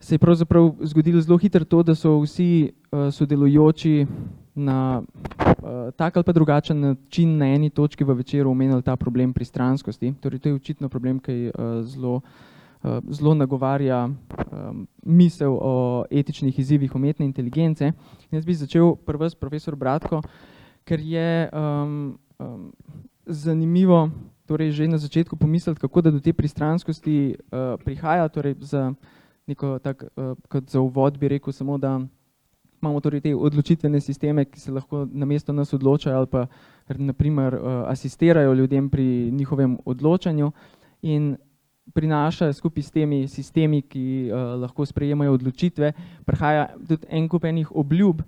se je pravzaprav zgodilo zelo hitro to, da so vsi uh, sodelujoči na uh, tak ali pa drugačen način na eni točki v večeru omenili ta problem pristranskosti. Torej, to je očitno problem, ki uh, zelo, uh, zelo nagovarja um, misel o etičnih izzivih umetne inteligence. In jaz bi začel prvi s profesor Bratko, ker je um, um, zanimivo torej že na začetku pomisliti, kako da do te pristranskosti uh, prihaja. Torej za neko tak, uh, kot za uvod bi rekel samo, da imamo torej te odločitvene sisteme, ki se lahko na mesto nas odločajo ali pa naprimer asistirajo ljudem pri njihovem odločanju in prinaša skupaj s temi sistemi, ki lahko sprejemajo odločitve, prihaja tudi en kup enih obljub,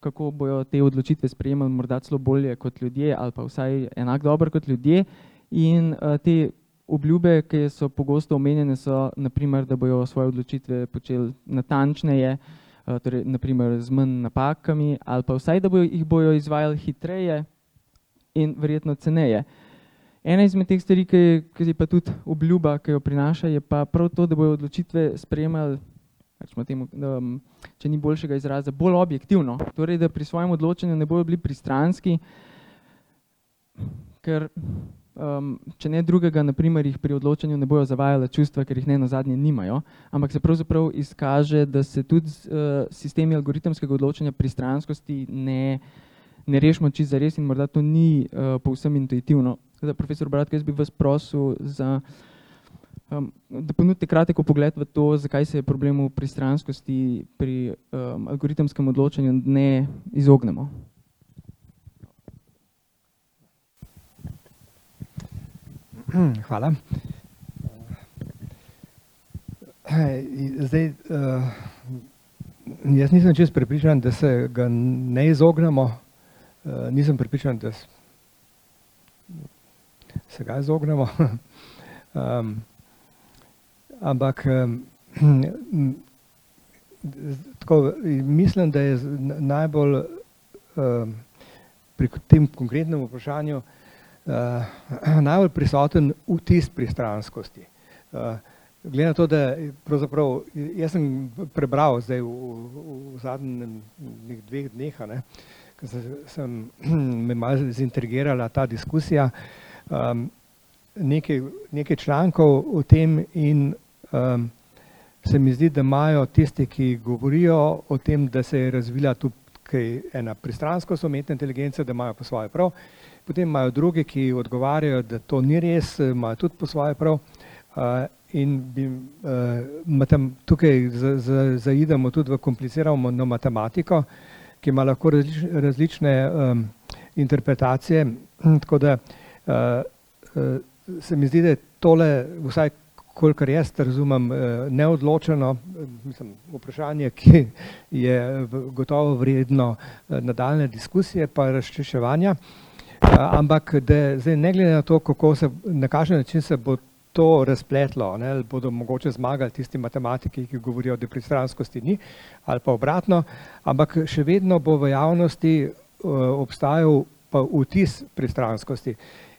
kako bojo te odločitve sprejemali morda celo bolje kot ljudje ali pa vsaj enako dobro kot ljudje in te obljube, ki so pogosto omenjene, so naprimer, da bojo svoje odločitve počeli natančneje, torej naprimer z manj napakami ali pa vsaj, da bojo, jih bojo izvajali hitreje in verjetno ceneje. Ena izmed teh stvari, ki je, ki je pa tudi obljuba, ki jo prinaša, je pa prav to, da bojo odločitve sprejemali, temu, če ni boljšega izraza, bolj objektivno, torej da pri svojem odločanju ne bojo bili pristranski, ker če ne drugega, na primer jih pri odločanju ne bojo zavajala čustva, ker jih nenazadnje nimajo, ampak se pravzaprav izkaže, da se tudi s sistemi algoritemskega odločanja pristranskosti ne ne rešimo čisto zares in morda to ni povsem intuitivno. Tako da profesor Bratka, jaz bi vas prosil za, da ponudite kratek vpogled v to, zakaj se problemu pristranskosti pri algoritemskem odločanju ne izognemo. Hvala. Zdaj, jaz nisem čisto prepričan, da se ga ne izognemo, nisem prepričan, da se ga izognemo, ampak tako, mislim, da je najbolj pri tem konkretnem vprašanju najbolj prisoten vtis pristranskosti. Glede na to, da pravzaprav, jaz sem prebral zdaj v v zadnjih dveh dneh, ne, ke sem me malo zintrigirala ta diskusija, nekaj, nekaj člankov o tem in se mi zdi, da imajo tisti, ki govorijo o tem, da se je razvila tukaj ena pristranskost umetne inteligence, da imajo po svoje prav, potem imajo drugi, ki odgovarjajo, da to ni res, imajo tudi po svoje prav. In bi tukaj zaidemo tudi v komplicirano matematiko, ki ima lahko različne interpretacije, tako da se mi zdi, da je tole, vsaj kolikor jaz razumem, neodločeno, mislim vprašanje, ki je gotovo vredno nadaljnje diskusije pa razčiščevanja. Ampak da zdaj ne glede na to, kako se, na kakšen način se bo to razpletlo, ne, ali bodo mogoče zmagali tisti matematiki, ki govorijo, da pristranskosti ni, ali pa obratno, ampak še vedno bo v javnosti obstajal pa vtis pristranskosti.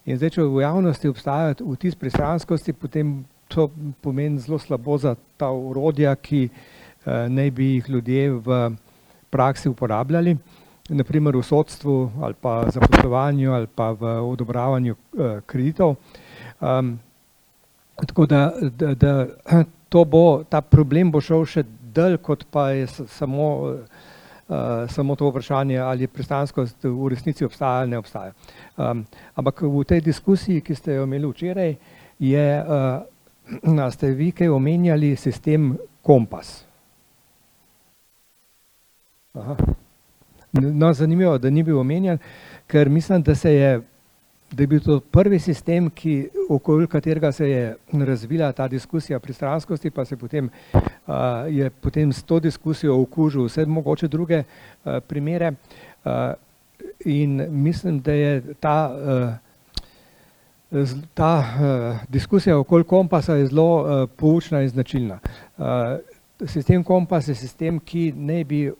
In zdaj, če v javnosti obstaja vtis pristranskosti, potem to pomeni zelo slabo za ta orodja, ki naj bi jih ljudje v praksi uporabljali, na primer v sodstvu ali pa zaposlovanju ali pa v odobravanju kreditov. Tako da, da, da to bo, ta problem bo šel še dlje, kot pa je samo samo to vprašanje, ali pristranskost v resnici obstaja ali ne obstaja. Ampak v tej diskusiji, ki ste jo imeli včeraj, je, a ste vi kaj omenjali sistem Kompas? No, zanimivo, da ni bil omenjen, ker mislim, da je, da je bil to prvi sistem, ki, okoli katerega se je razvila ta diskusija pristranskosti, pa se potem je potem s to diskusijo okužil vse mogoče druge primere. In mislim, da je ta ta diskusija okoli Kompasa zelo poučna in značilna. Sistem Kompas je sistem, ki naj bi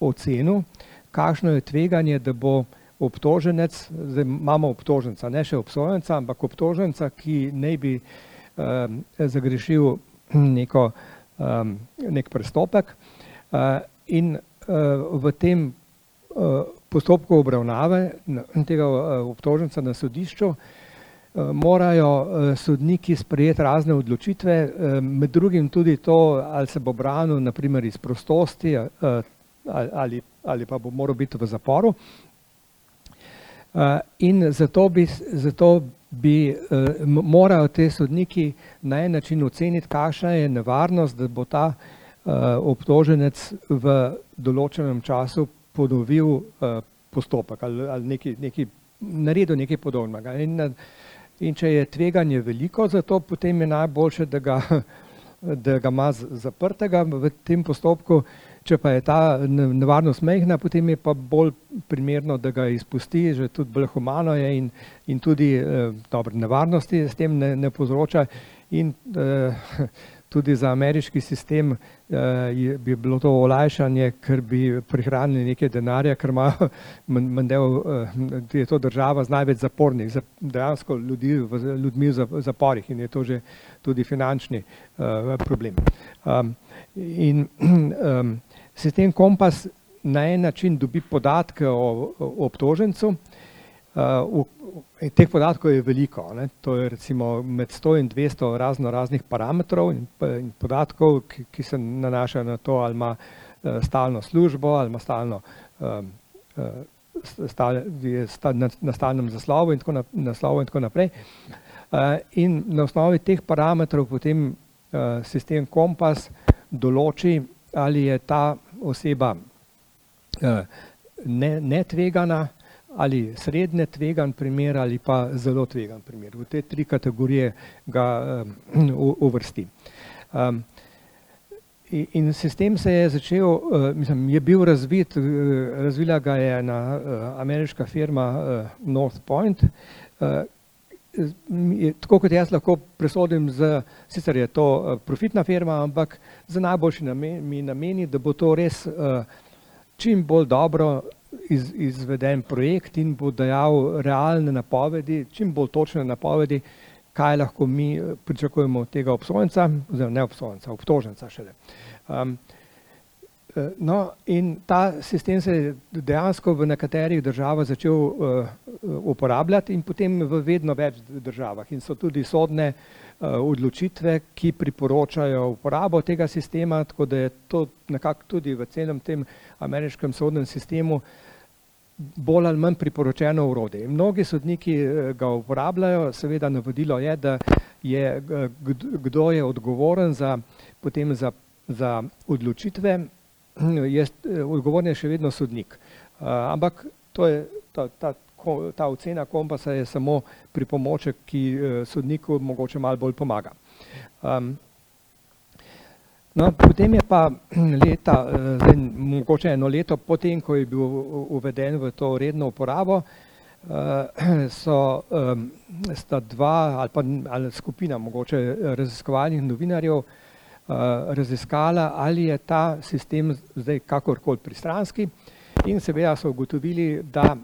ocenil, kakšno je tveganje, da bo obtoženec, zdaj imamo obtoženca, ne še obsojenca, ampak obtoženca, ki naj bi zagrešil neko neki prestopek. In v tem postopku obravnave tega obtoženca na sodišču morajo sodniki sprejeti razne odločitve, med drugim tudi to, ali se bo branil na primer iz prostosti ali, ali pa bo moral biti v zaporu. In zato bi, zato bi morajo ti sodniki na en način oceniti, kakšna je nevarnost, da bo ta obtoženec v določenem času ponovil postopek ali, ali neki, neki, naredil nekaj podobnega. In, in če je tveganje veliko za to, potem je najboljše, da ga, da ga ima zaprtega v tem postopku, če pa je ta nevarnost mehna, potem je pa bolj primerno, da ga izpusti, že tudi bolj humano je in, in tudi dobro, nevarnosti s tem ne, ne povzroča. In eh, tudi za ameriški sistem eh, bi bilo to olajšanje, ker bi prihranili nekaj denarja, ker ima Mandel, eh, je to država z največ zapornih, dejansko ljudi, ljudmi v zaporih in je to že tudi finančni eh, problem. Um, in um, sistem Kompas na en način dobi podatke o, o obtožencu, uh, teh podatkov je veliko, ne? to je recimo med 100 in 200 razno raznih parametrov in, in podatkov, ki, ki se nanašajo na to, ali ima uh, stalno službo, ali ima stalno, um, uh, stal, je sta, na, na stalnem zaslovu in tako, na, naslovu in tako naprej. Uh, in na osnovi teh parametrov potem uh, sistem Kompas določi, ali je ta oseba uh, ne, netvegana, ali srednje tvegan primer ali pa zelo tvegan primer. V te tri kategorije ga um, uvrsti. Um, in sistem se je začel, uh, mislim, je bil razvit, razvila ga je ena ameriška firma North Point. Tako kot jaz lahko presodim, z, sicer je to profitna firma, ampak za najboljši namen, mi nameni, da bo to res uh, čim bolj dobro iz, izveden projekt in bo dajal realne napovedi, čim bolj točne napovedi, kaj lahko mi eh, pričakujemo od tega obsojenca, oziroma ne obsojenca, obtoženca šele. Um, no, in ta sistem se je dejansko v nekaterih državah začel uh, uporabljati in potem v vedno več državah in so tudi sodne uh, odločitve, ki priporočajo uporabo tega sistema, tako da je to nekako tudi v celem tem ameriškem sodnem sistemu bolj ali manj priporočeno urode. Mnogi sodniki eh, ga uporabljajo, seveda navodilo je, da je eh, kdo je odgovoren za, potem za, za odločitve, je eh, odgovoren je še vedno sodnik. Ampak to je, ta, ta, ta ocena kompasa je samo pripomoček, ki sodniku mogoče malo bolj pomaga. Um, No, potem je pa leta, eh, zdaj, mogoče eno leto potem, ko je bil uveden v to redno uporabo, eh, so sta dva ali pa ali skupina mogoče raziskovalnih novinarjev eh, raziskala, ali je ta sistem zdaj kakorkoli pristranski in seveda so ugotovili, da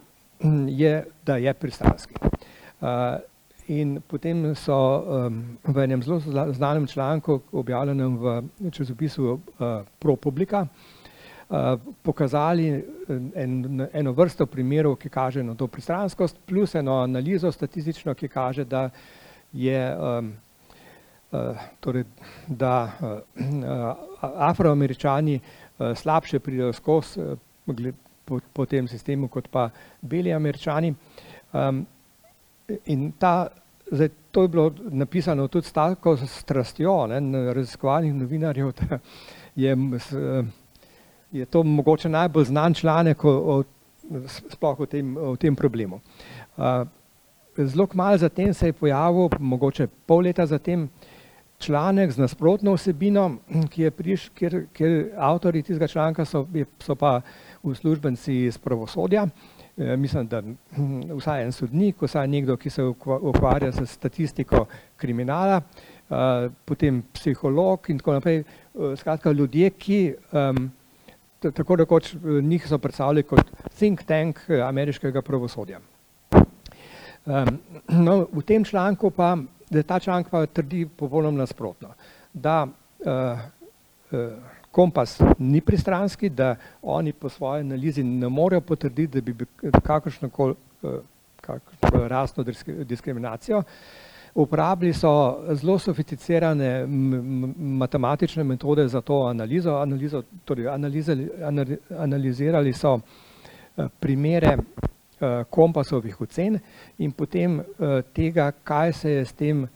je, da je pristranski. In potem so v enem zelo znanem članku, objavljenem v časopisu ProPublica, pokazali en, eno vrsto primerov, ki kaže na to pristranskost, plus eno analizo statistično, ki kaže, da je torej, da afroameričani slabše pridejo skozi po, po tem sistemu kot pa beli američani. Um, In ta, zdaj, to je bilo napisano tudi s tako strastjo ne, raziskovalnih novinarjev, da je, je to mogoče najbolj znan članek o, o, sploh o tem, o tem problemu. Zelo kmalo zatem se je pojavil, mogoče pol leta zatem, članek z nasprotno vsebino, ki je priš, kjer, kjer avtori tistega članka so, so pa uslužbenci iz pravosodja, Eh, mislim, da hm, vsaj en sodnik, vsaj nekdo, ki se ukvarja z statistiko kriminala, eh, potem psiholog in tako naprej, eh, skratka ljudje, ki tako rekoč njih so predstavljali kot think tank ameriškega pravosodja. No, v tem članku pa, ta članek pa trdi popolnoma nasprotno, da kompas ni pristranski, da oni po svoji analizi ne morejo potrditi, da bi kakršno koli eh, rasno diskriminacijo. Uporabili so zelo sofisticirane matematične metode za to analizo, analizo torej analizali, analizirali so eh, primere eh, kompasovih ocen in potem tega, kaj se je s tem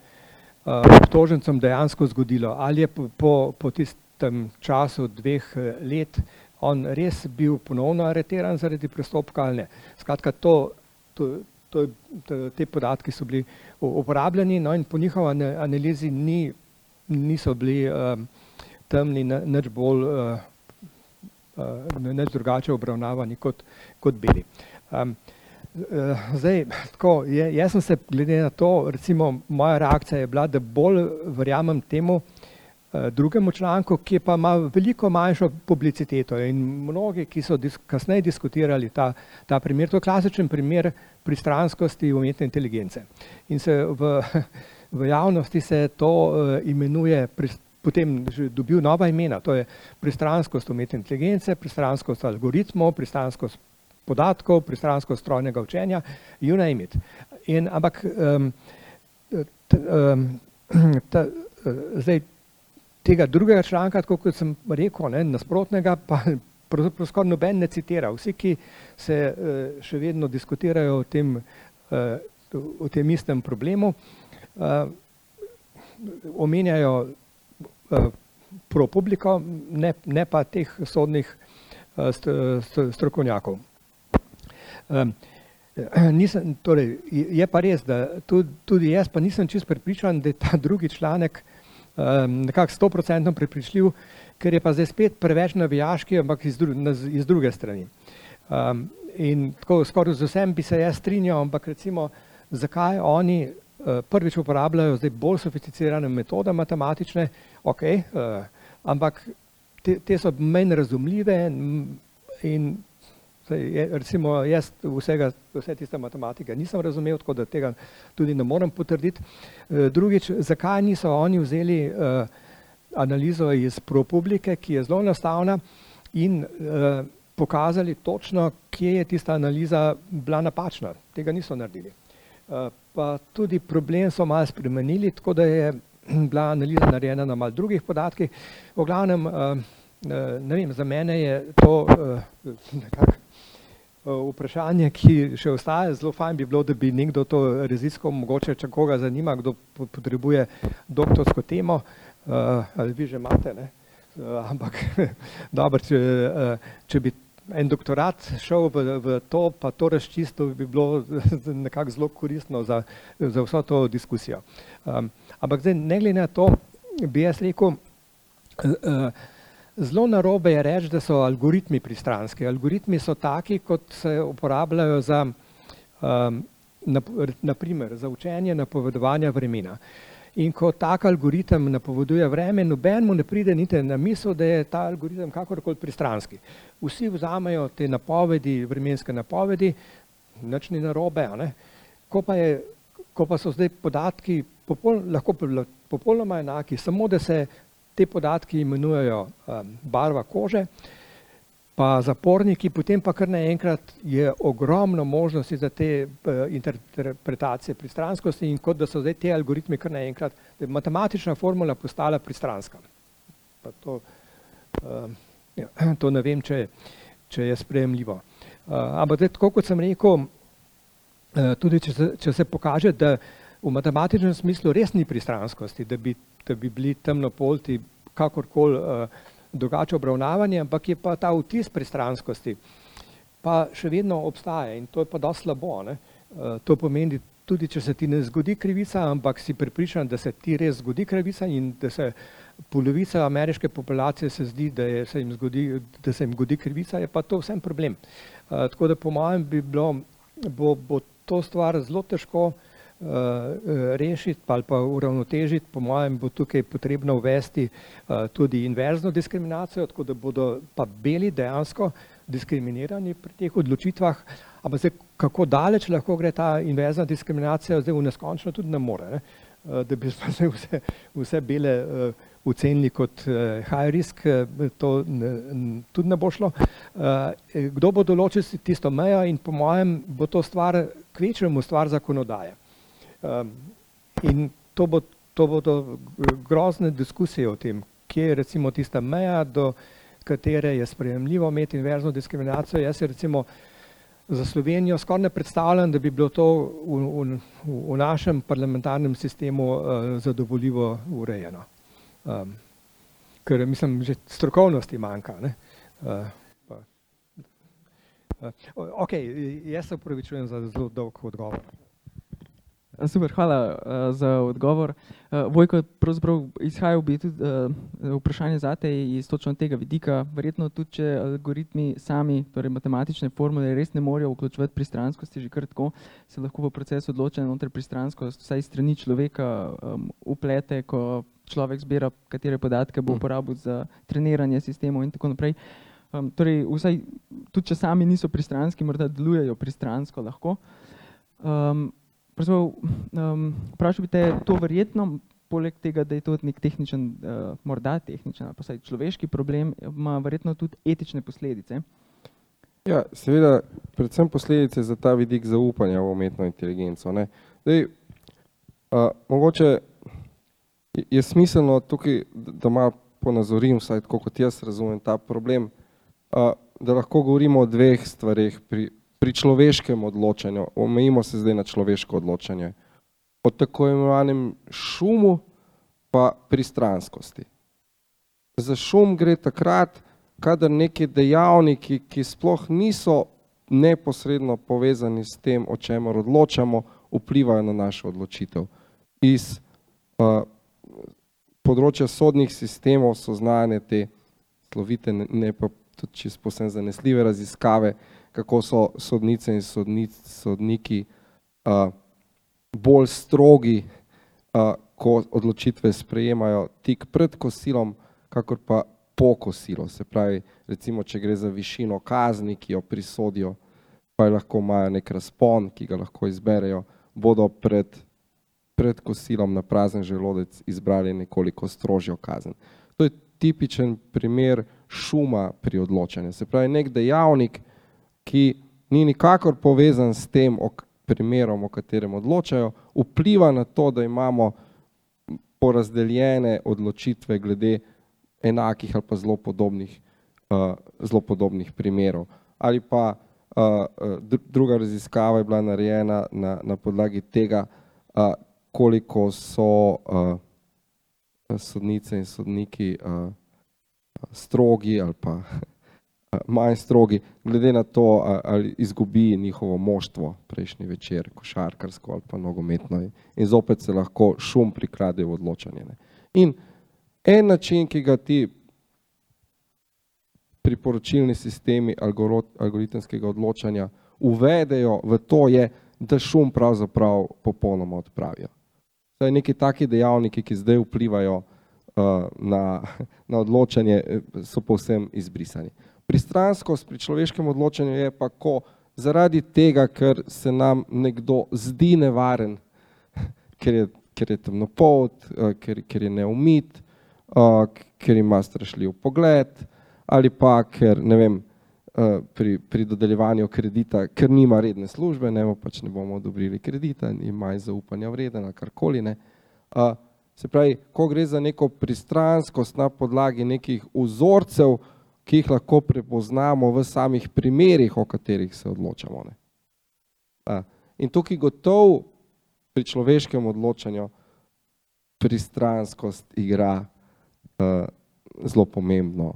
obtožencem dejansko zgodilo. Ali je po, po, po tist, tem času dveh let on res bil ponovno areteran zaradi prestopka ali ne. Skratka, to, to, to, to, te podatki so bili uporabljeni no, in po njihovi analizi ni, niso bili um, temni nič bolj, uh, uh, nič drugače obravnavani kot, kot beli. Um, Zdaj, tako, jaz sem se glede na to, recimo moja reakcija je bila, da bolj verjamem temu, Eh, drugemu članku, ki pa ima veliko manjšo publiciteto in mnogi, ki so dis kasneje diskutirali ta, ta primer, to je klasičen primer pristranskosti umetne inteligence. In se v, v javnosti se to uh, imenuje, potem že dobil nova imena, to je pristranskost umetne inteligence, pristranskost algoritmov, pristranskost podatkov, pristranskost strojnega učenja, you name it. In, ampak um, t, um, ta, uh, zdaj, tega drugega članka, tako kot sem rekel, ne, nasprotnega, pa pravzaprav skoraj noben ne citira. Vsi, ki se uh, še vedno diskutirajo o tem, uh, o tem istem problemu, uh, omenjajo pro publiko, ne, ne pa teh sodnih st, st, strokovnjakov. Nisem, torej, je pa res, da tudi, tudi jaz pa nisem čist pripričan, da je ta drugi članek uh, nekako stoprocentno prepričljiv, ker je pa zdaj spet preveč navijaški, ampak iz, dru iz druge strani. Um, in tako skoraj z vsem bi se jaz strinjal, ampak recimo, zakaj oni uh, prvič uporabljajo zdaj bolj sofisticirane metode matematične, ok, uh, ampak te, te so manj razumljive in recimo jaz vsega, vse tiste matematike nisem razumel, tako da tega tudi ne morem potrditi. Eh, drugič, zakaj niso oni vzeli uh, analizo iz ProPublike, ki je zelo enostavna in uh, pokazali točno, kje je tista analiza bila napačna. Tega niso naredili. Pa tudi problem so malo spremenili, tako da je bila analiza narejena na mal drugih podatkih. V glavnem, ne vem, za mene je to nekako Eh, vprašanje, ki še ostaje, zelo fajn bi bilo, da bi nekdo to raziskal, mogoče če koga zanima, kdo potrebuje doktorsko temo, uh, ali vi že imate, ne? Uh, ampak dobro, če, če bi en doktorat šel v, v to, pa to razčistil, bi bilo nekako zelo koristno za, za vso to diskusijo. Um, ampak zdaj, ne glede na to, bi jaz rekel, uh, Zelo narobe je reči, da so algoritmi pristranski. Algoritmi so taki, kot se uporabljajo za, um, naprimer, za učenje napovedovanja vremena. In ko tak algoritem napoveduje vreme, noben mu ne pride niti na misel, da je ta algoritem kakorkoli pristranski. Vsi vzamejo te napovedi, vremenske napovedi, nič ni narobe? Ko pa, je, ko pa so zdaj podatki popol, lahko popolnoma enaki, samo da se te podatki imenujejo um, barva kože, pa zaporniki, potem pa kar naenkrat je ogromno možnosti za te uh, interpretacije pristranskosti in kot da so zdaj te algoritmi kar naenkrat, da je matematična formula postala pristranska. Pa to, uh, ja, to ne vem, če, če je sprejemljivo. Uh, ampak zdaj, tako kot sem rekel, uh, tudi če se, če se pokaže, da v matematičnem smislu res ni pristranskosti, da bi da bi bili temnopolti kakorkoli uh, drugače obravnavani, ampak je pa ta vtis pristranskosti pa še vedno obstaja in to je pa dosti slabo. Ne? Uh, to pomeni, tudi če se ti ne zgodi krivica, ampak si pripričan, da se ti res zgodi krivica in da se polovica ameriške populacije se zdi, da, je, se, jim zgodi, da se jim zgodi krivica, je pa to vsem problem. Uh, tako da po mojem bi bilo, bo, bo to stvar zelo težko uh, rešiti ali pa uravnotežiti, po mojem bo tukaj potrebno uvesti eh, tudi inverzno diskriminacijo, tako da bodo pa beli dejansko diskriminirani pri teh odločitvah, ampak zdaj kako daleč lahko gre ta inverzna diskriminacija, zdaj v neskončno tudi ne more, ne? Eh, da bi zdaj vse, vse bele ocenili kot high risk, to tudi ne bo šlo. Kdo bo določil tisto mejo in po mojem bo to stvar, kvečemu stvar zakonodaje. Um, in to, bo, to bodo grozne diskusije o tem, kje je recimo tista meja, do katere je sprejemljivo imeti inverzno diskriminacijo. Jaz se recimo za Slovenijo skoraj ne predstavljam, da bi bilo to v, v, v našem parlamentarnem sistemu uh, zadovoljivo urejeno. Um, ker mislim, že strokovnosti manjka. Ne? Uh, Ok, jaz se upravičujem za zelo dolg odgovor. Super, hvala uh, za odgovor. Uh, Vojko, pravzaprav izhajal bi tudi uh, vprašanje za te iz točno tega vidika. Verjetno tudi, če algoritmi sami, torej matematične formule, res ne morejo vključevati pristranskosti, že kar tako se lahko v procesu odločanja znotraj pristranskosti, vsaj strani človeka, um, uplete, ko človek zbira, katere podatke bo mm. uporabil za treniranje sistemov in tako naprej. Um, torej, vsaj tudi, če sami niso pristranski, morda delujejo pristransko lahko. Um, Um, Vprašal bi te, to verjetno, poleg tega, da je to nek tehničen, uh, morda tehničen, pa vsaj človeški problem, ima verjetno tudi etične posledice. Ja, seveda, predvsem posledice za ta vidik zaupanja v umetno inteligenco. Zdaj, uh, mogoče je smiselno tukaj, da malo ponazorim, vsaj tako kot jaz razumem ta problem, uh, da lahko govorimo o dveh stvarih pri, pri človeškem odločanju, omejimo se zdaj na človeško odločanje, o tako imenovanem šumu pa pristranskosti. Za šum gre takrat, kadar neki dejavniki, ki sploh niso neposredno povezani s tem, o čemer odločamo, vplivajo na našo odločitev. Iz uh, področja sodnih sistemov so znane te slovite, ne, ne pa tudi čisto posebno zanesljive raziskave, kako so sodnice in sodnic, sodniki uh, bolj strogi, uh, ko odločitve sprejemajo tik pred kosilom, kakor pa po kosilu. Se pravi, recimo, če gre za višino kazni, ki jo prisodijo, pa lahko imajo nek razpon, ki ga lahko izberejo, bodo pred, pred kosilom na prazen želodec izbrali nekoliko strožjo kazen. To je tipičen primer šuma pri odločanju. Se pravi, nek dejavnik, ki ni nikakor povezan s tem primerom, o katerem odločajo, vpliva na to, da imamo porazdeljene odločitve glede enakih ali pa zelo podobnih, uh, zelo podobnih primerov. Ali pa uh, druga raziskava je bila narejena na, na podlagi tega, uh, koliko so uh, sodnice in sodniki uh, strogi ali pa manj strogi, glede na to, ali izgubi njihovo moštvo prejšnji večer, košarkarsko ali pa nogometno. In zopet se lahko šum prikrade v odločanje. Ne. In en način, ki ga ti priporočilni sistemi algoritemskega odločanja uvedejo v to, je, da šum pravzaprav popolnoma odpravijo. To je neki taki dejavniki, ki zdaj vplivajo uh, na, na odločanje, so povsem izbrisani. Pristranskost pri človeškem odločanju je pa ko zaradi tega, ker se nam nekdo zdi nevaren, ker je, ker je temnopolt, eh, ker, ker je neumit, eh, ker ima strašljiv pogled ali pa ker ne vem, eh, pri, pri dodeljevanju kredita, ker nima redne službe, ne, pač ne bomo odobrili kredita, ni manj zaupanja vreden ali karkoli ne. Se pravi, ko gre za neko pristranskost na podlagi nekih vzorcev, ki jih lahko prepoznamo v samih primerih, o katerih se odločamo. Ne. In tukaj gotov pri človeškem odločanju pristranskost igra uh, zelo pomembno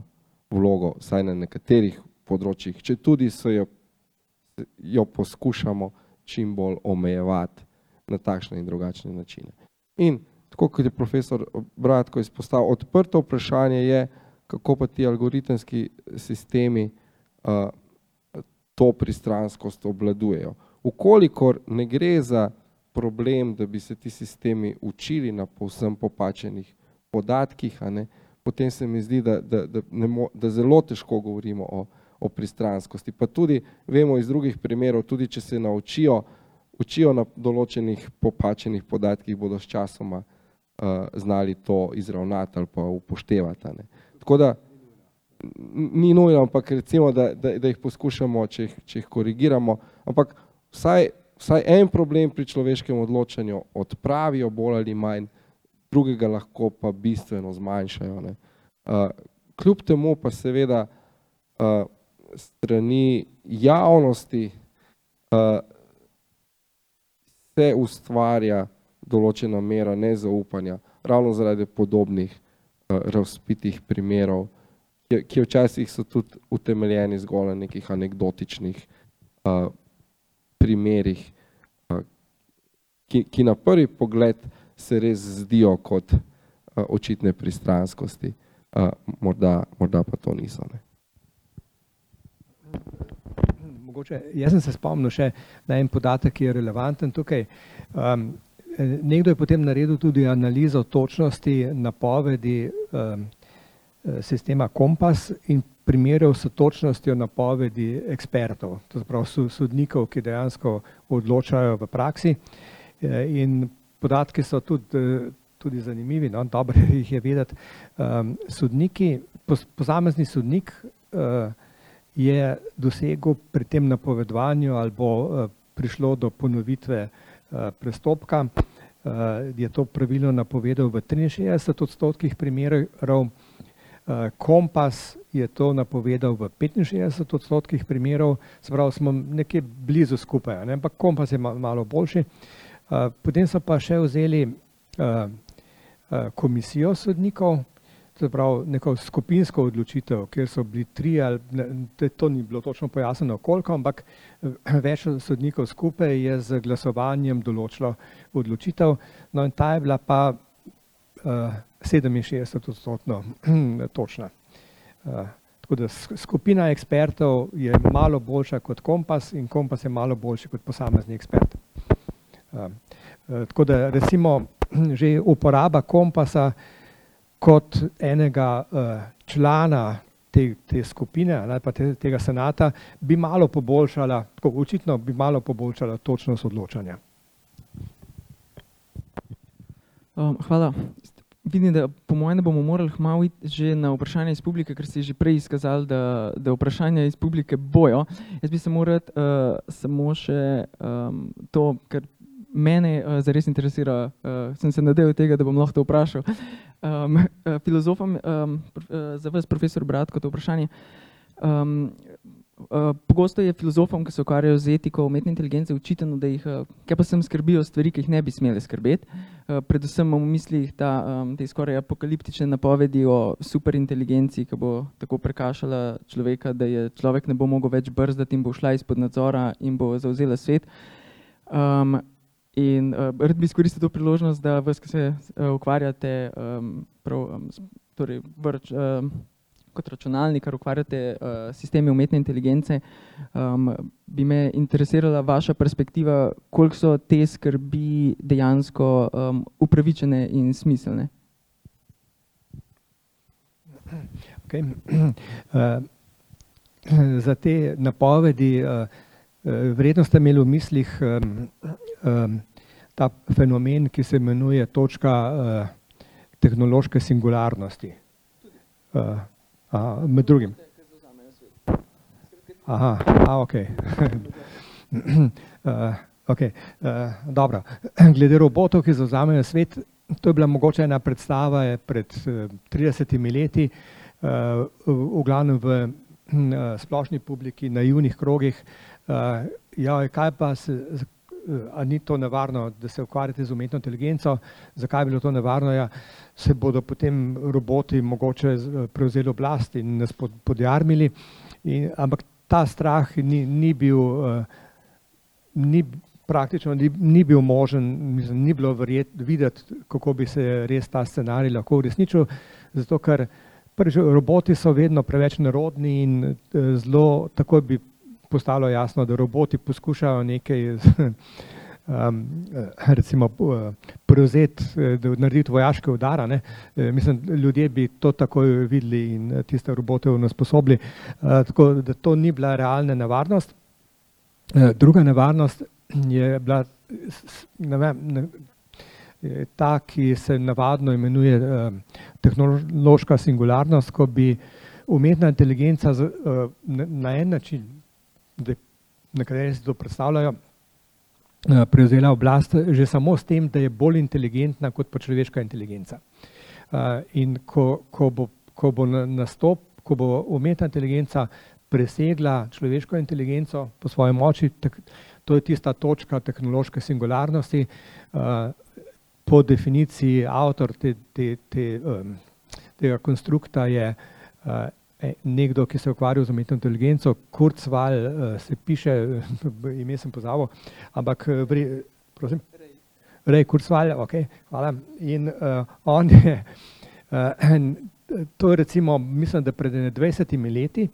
vlogo, vsaj na nekaterih področjih, če tudi se jo, jo poskušamo čim bolj omejevati na takšne in drugačne načine. In tako kot je profesor Bratko izpostavil, odprto vprašanje je, kako pa ti algoritemski sistemi uh, to pristranskost obladujejo. Ukolikor ne gre za problem, da bi se ti sistemi učili na povsem popačenih podatkih, ne, potem se mi zdi, da, da, da, mo, da zelo težko govorimo o, o pristranskosti. Pa tudi vemo iz drugih primerov, tudi če se naučijo, učijo na določenih popačenih podatkih, bodo s časoma uh, znali to izravnati ali pa upoštevati. Ne. Tako da ni nujno, ampak recimo, da, da, da jih poskušamo, če jih, če jih korigiramo, ampak vsaj, vsaj en problem pri človeškem odločanju odpravijo bolj ali manj, drugega lahko pa bistveno zmanjšajo. Ne. Uh, kljub temu pa seveda uh, strani javnosti uh, se ustvarja določena mera nezaupanja, ravno zaradi podobnih razpitih primerov, ki včasih so tudi utemeljeni zgolj na nekih anekdotičnih uh, primerih, uh, ki, ki na prvi pogled se res zdijo kot uh, očitne pristranskosti, uh, morda, morda pa to niso. Ne. Mogoče, jaz sem se spomnil še na en podatek, ki je relevanten tukaj. Um, nekdo je potem naredil tudi analizo točnosti napovedi um, sistema Kompas in primerjal s točnostjo napovedi ekspertov, to se pravi sodnikov, ki dejansko odločajo v praksi. E, in podatki so tudi, tudi zanimivi, no? dobro jih je vedeti. Um, sodniki, posamezni sodnik uh, je dosegel pri tem napovedovanju ali bo prišlo do ponovitve prestopka, uh, je to pravilno napovedal v 63 odstotkih primerov, Eh, Kompas je to napovedal v 65 odstotkih primerov, se pravi, smo nekje blizu skupaj, ne? ampak Kompas je malo boljši. Eh, potem so pa še vzeli eh, komisijo sodnikov, pravi, neko skupinsko odločitev, kjer so bili tri, ali to ni bilo točno pojasneno koliko, ampak več sodnikov skupaj je z glasovanjem določilo odločitev, no in ta je bila pa 67 odstotno točna. Uh, tako da skupina ekspertov je malo boljša kot kompas in kompas je malo boljši kot posamezni ekspert. Uh, uh, tako da recimo že uporaba kompasa kot enega uh, člana te, te skupine ali pa te, tega senata bi malo poboljšala, tako očitno bi malo poboljšala točnost odločanja. Um, hvala. Vidim, da po mojem bomo morali malo iti že na vprašanje iz publike, ker ste že prej izkazali, da, da vprašanja iz publike bojo. Jaz bi se moral uh, samo še um, to, kar mene uh, zares interesira, uh, sem se nadejal tega, da bom lahko to vprašal. Um, uh, filozofom, um, uh, za vas, profesor Bratko, to vprašanje. Um, Eh, pogosto je filozofom, ki se ukvarjajo z etiko umetne inteligence, učiteno, da jih, uh, kaj pa sem skrbijo stvari, ki jih ne bi smeli skrbeti. Uh, predvsem v mislih ta, um, te skoraj apokaliptične napovedi o superinteligenci, ki bo tako prekašala človeka, da je človek ne bo mogel več brzdati in bo šla izpod nadzora in bo zauzela svet. Um, in uh, rad bi izkoristil to priložnost, da vas, ki se uh, ukvarjate, um, prav, um, torej vrč, um, kot računalnikar ukvarjate uh, sistemi umetne inteligence, um, bi me interesirala vaša perspektiva, koliko so te skrbi dejansko um, upravičene in smiselne. Okay. Uh, za te napovedi uh, vredno ste imeli v mislih ta fenomen, ki se imenuje točka uh, tehnološke singularnosti. A, med drugim. Aha, a, ok. okay. Uh, dobro. Glede robotov, ki zauzamejo svet, to je bila mogoče ena predstava pred uh, 30 leti, v, glavnem v uh, splošni publiki, na junih krogih. Uh, ja, kaj pa se, a ni to nevarno, da se ukvarjate z umetno inteligenco, zakaj je bilo to nevarno? Ja, se bodo potem roboti mogoče prevzeli oblast in nas podjarmili, in, ampak ta strah ni, ni bil, ni, praktično ni, ni bil možen, mislim, ni bilo verjet, videti, kako bi se res ta scenarij lahko uresničil, zato ker prvi, roboti so vedno preveč nerodni in zelo takoj bi postalo jasno, da roboti poskušajo nekaj um, recimo, prevzeti, narediti vojaške udara. Ne. Mislim, ljudje bi to takoj videli in tiste robote usposobili. Tako da to ni bila realna nevarnost. Druga nevarnost je bila ne vem, ne, ta, ki se navadno imenuje tehnološka singularnost, ko bi umetna inteligenca na en način nekateri si to predstavljajo, eh, prevzela oblast že samo s tem, da je bolj inteligentna kot pa človeška inteligenca. Eh, in ko, ko, bo, ko bo nastop, ko bo umetna inteligenca presegla človeško inteligenco po svoji moči, tak, to je tista točka tehnološke singularnosti. Eh, po definiciji avtor te, te, te, tega konstrukta je nekdo, ki se je ukvarjal z umetno inteligenco, Kurzweil se piše, ime sem pozabil, ampak prosim. Rej Kurzweil, ok, hvala. In on je, to je recimo, mislim, da pred dvajsetimi leti,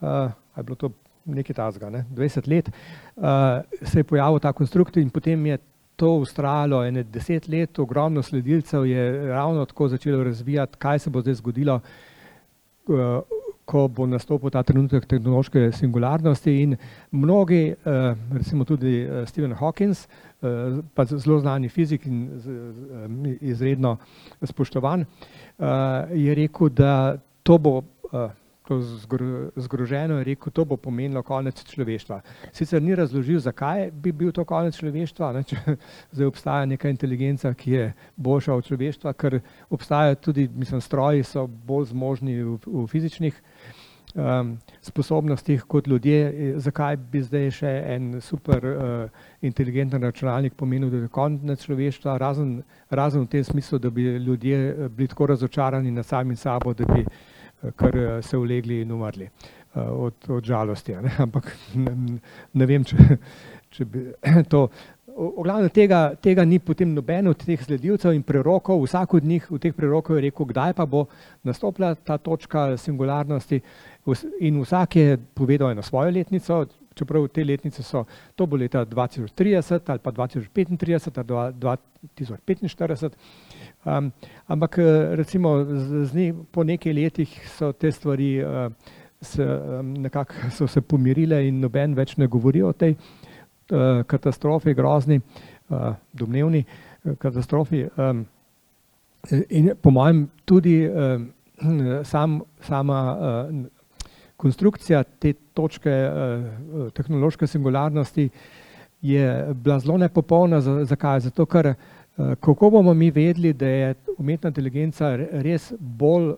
a je bilo to nekaj takega, ne, dvajset let, se je pojavil ta konstrukt in potem je to vztrajalo ene deset let, ogromno sledilcev je ravno tako začelo razvijati, kaj se bo zdaj zgodilo, ko bo nastopil ta trenutek tehnološke singularnosti in mnogi, recimo tudi Stephen Hawkins, pa zelo znani fizik in izredno spoštovan, je rekel, da to bo, to zgroženo je rekel, to bo pomenilo konec človeštva. Sicer ni razložil, zakaj bi bil to konec človeštva, ne, če zdaj obstaja neka inteligenca, ki je boljša od človeštva, ker obstajajo tudi, mislim, stroji so bolj zmožni v, v fizičnih sposobnostih kot ljudje, zakaj bi zdaj še en super inteligenten računalnik pomenil, da je konec človeštva, razen, razen v tem smislu, da bi ljudje bili tako razočarani nad samim sabo, da bi kar se ulegli in umrli od, od žalosti, ne, ampak ne, ne vem, če, če bi to, v glavnem tega, tega ni potem noben od teh sledilcev in prerokov, vsak od njih, od teh prerokov je rekel, kdaj pa bo nastopila ta točka singularnosti, in vsak je povedal eno svojo letnico, čeprav te letnice so, to bo leta dva tisoč trideset ali pa dva tisoč petintrideset ali dva tisoč petinštirideset. Ampak recimo z, z po nekaj letih so te stvari se nekako so se pomirile in noben več ne govori o tej katastrofi grozni, domnevni katastrofi, in po mojem tudi sam, sama konstrukcija te točke tehnološke singularnosti je bila zelo nepopolna, zakaj, zato ker kako bomo mi vedeli, da je umetna inteligenca res bolj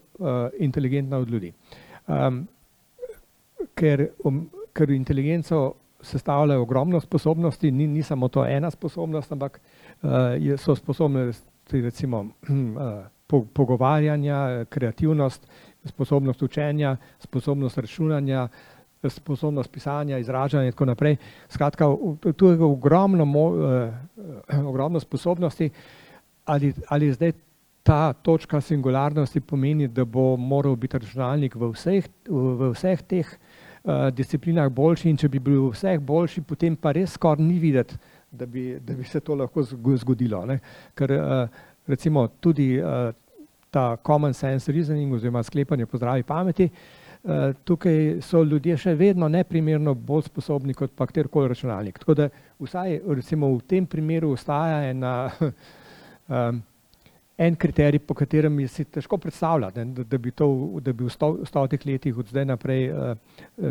inteligentna od ljudi. ker, ker inteligenco sestavljajo ogromno sposobnosti, ni, ni samo to ena sposobnost, ampak je, so sposobnosti recimo pogovarjanja, kreativnost, sposobnost učenja, sposobnost računanja, sposobnost pisanja, izražanja in tako naprej. Skratka, tu je ogromno ogromno sposobnosti, ali, ali zdaj ta točka singularnosti pomeni, da bo moral biti računalnik v vseh, v vseh teh disciplinah boljši, in če bi bil v vseh boljši, potem pa res skoraj ni videti, da bi, da bi se to lahko zgodilo, ne. Ker recimo tudi ta common sense reasoning oziroma sklepanje po zdravi pameti, tukaj so ljudje še vedno neprimerno bolj sposobni kot pa katerikoli računalnik, tako da vsaj recimo v tem primeru ostaja ena en kriterij, po katerem je si težko predstavljati, ne, da bi to, da bi v stotih letih od zdaj naprej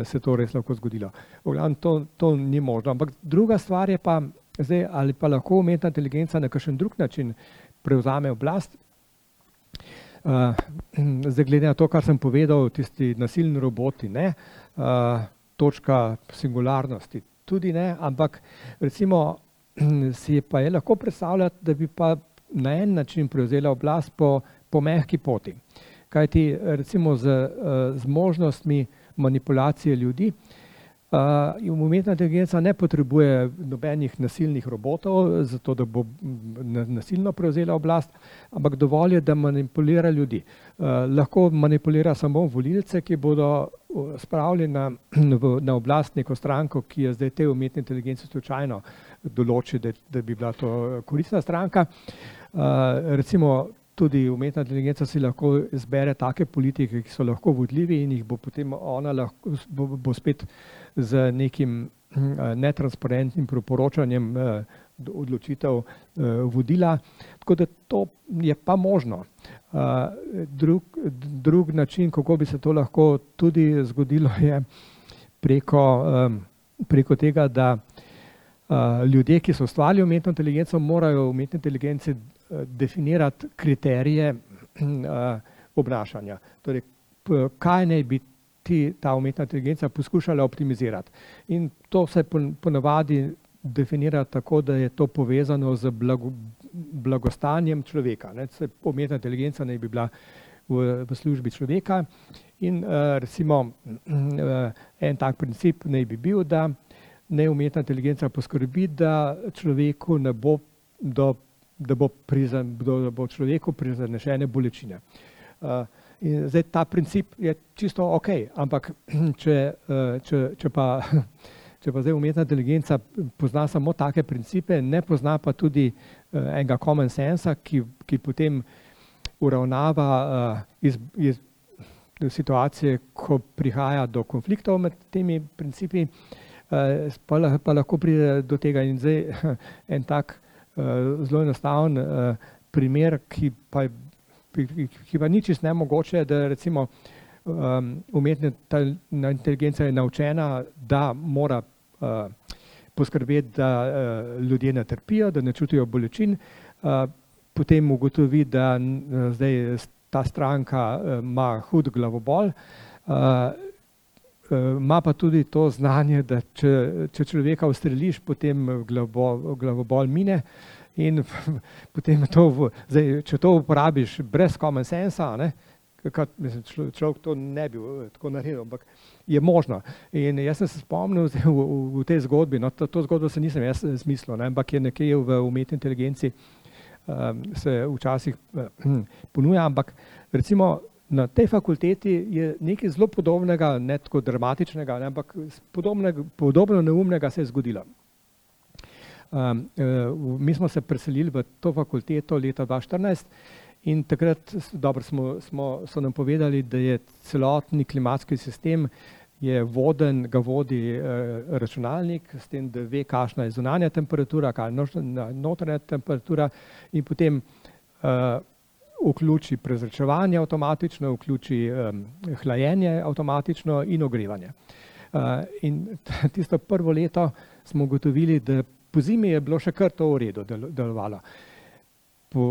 se to res lahko zgodilo. V glavnem to, to ni možno, ampak druga stvar je pa zdaj, ali pa lahko umetna inteligenca na kakšen drug način prevzame oblast. Zdaj glede na to, kar sem povedal, tisti nasilni roboti, ne, točka singularnosti tudi ne, ampak recimo si pa je lahko predstavljati, da bi pa na en način prevzela oblast po, po mehki poti. Kajti recimo z zmožnostmi manipulacije ljudi umetna inteligenca ne potrebuje nobenih nasilnih robotov, zato da bo nasilno prevzela oblast, ampak dovolj je, da manipulira ljudi. lahko manipulira samo volilce, ki bodo spravili na, na oblast neko stranko, ki je zdaj tej umetni inteligenci slučajno določi, da, da bi bila to koristna stranka. recimo tudi umetna inteligenca si lahko izbere take politike, ki so lahko vodljivi in jih bo potem ona lahko, bo, bo spet z nekim netransparentnim priporočanjem odločitev vodila, tako da to je pa možno. drug, drug način, kako bi se to lahko tudi zgodilo, je preko preko tega, da ljudje, ki so ustvarili umetno inteligenco, morajo umetni inteligenci definirati kriterije obnašanja. Torej kaj naj bi ti, ta umetna inteligenca poskušala optimizirati. In to se ponavadi definira tako, da je to povezano z blagostanjem človeka, ne, saj umetna inteligenca naj bi bila v, v službi človeka. In recimo en tak princip naj bi bil, da ne umetna inteligenca poskrbi, da človeku ne bo, do, da bo, prizan, da bo človeku prizanešene bolečine. In zdaj ta princip je čisto ok, ampak če, če, če pa Če pa zdaj umetna inteligenca pozna samo take principe, ne pozna pa tudi uh, enega common sensa, ki, ki potem uravnava uh, iz, iz situacije, ko prihaja do konfliktov med temi principi, pa, pa lahko pride do tega. In zdaj en tak zelo enostaven primer, ki pa, ki pa ni čist nemogoče, da recimo um, umetna inteligenca je naučena, da mora uh, poskrbeti, da uh, ljudje ne trpijo, da ne čutijo bolečin, uh, potem ugotovi, da uh, zdaj ta stranka uh, ima hud glavobol. Uh, ima pa tudi to znanje, da če, če človeka ustreliš, potem glavo, glavobol mine. In potem to, zdaj, če to uporabiš brez common sensa, ne, kar, mislim, človek to ne bi tako naredil, ampak je možno. In jaz sem se spomnil v, v, v tej zgodbi, no, to, to zgodbo se nisem jaz zmislil, ne, ampak je nekje v umetni inteligenci um, se včasih um, ponuja, ampak recimo na tej fakulteti je nekaj zelo podobnega, ne tako dramatičnega, ne, ampak podobno neumnega se je zgodilo. Um, uh, mi smo se preselili v to fakulteto leta 2014 In takrat dobro, smo, smo, so nam povedali, da je celotni klimatski sistem je voden, ga vodi eh, računalnik, s tem, da ve, kakšna je zunanja temperatura, kakšna je notranja temperatura in potem eh, vključi prezračevanje avtomatično, vključi eh, hlajenje avtomatično in ogrevanje. Eh, in tisto prvo leto smo ugotovili, da po zimi je bilo še kar to v redu delovalo. Po,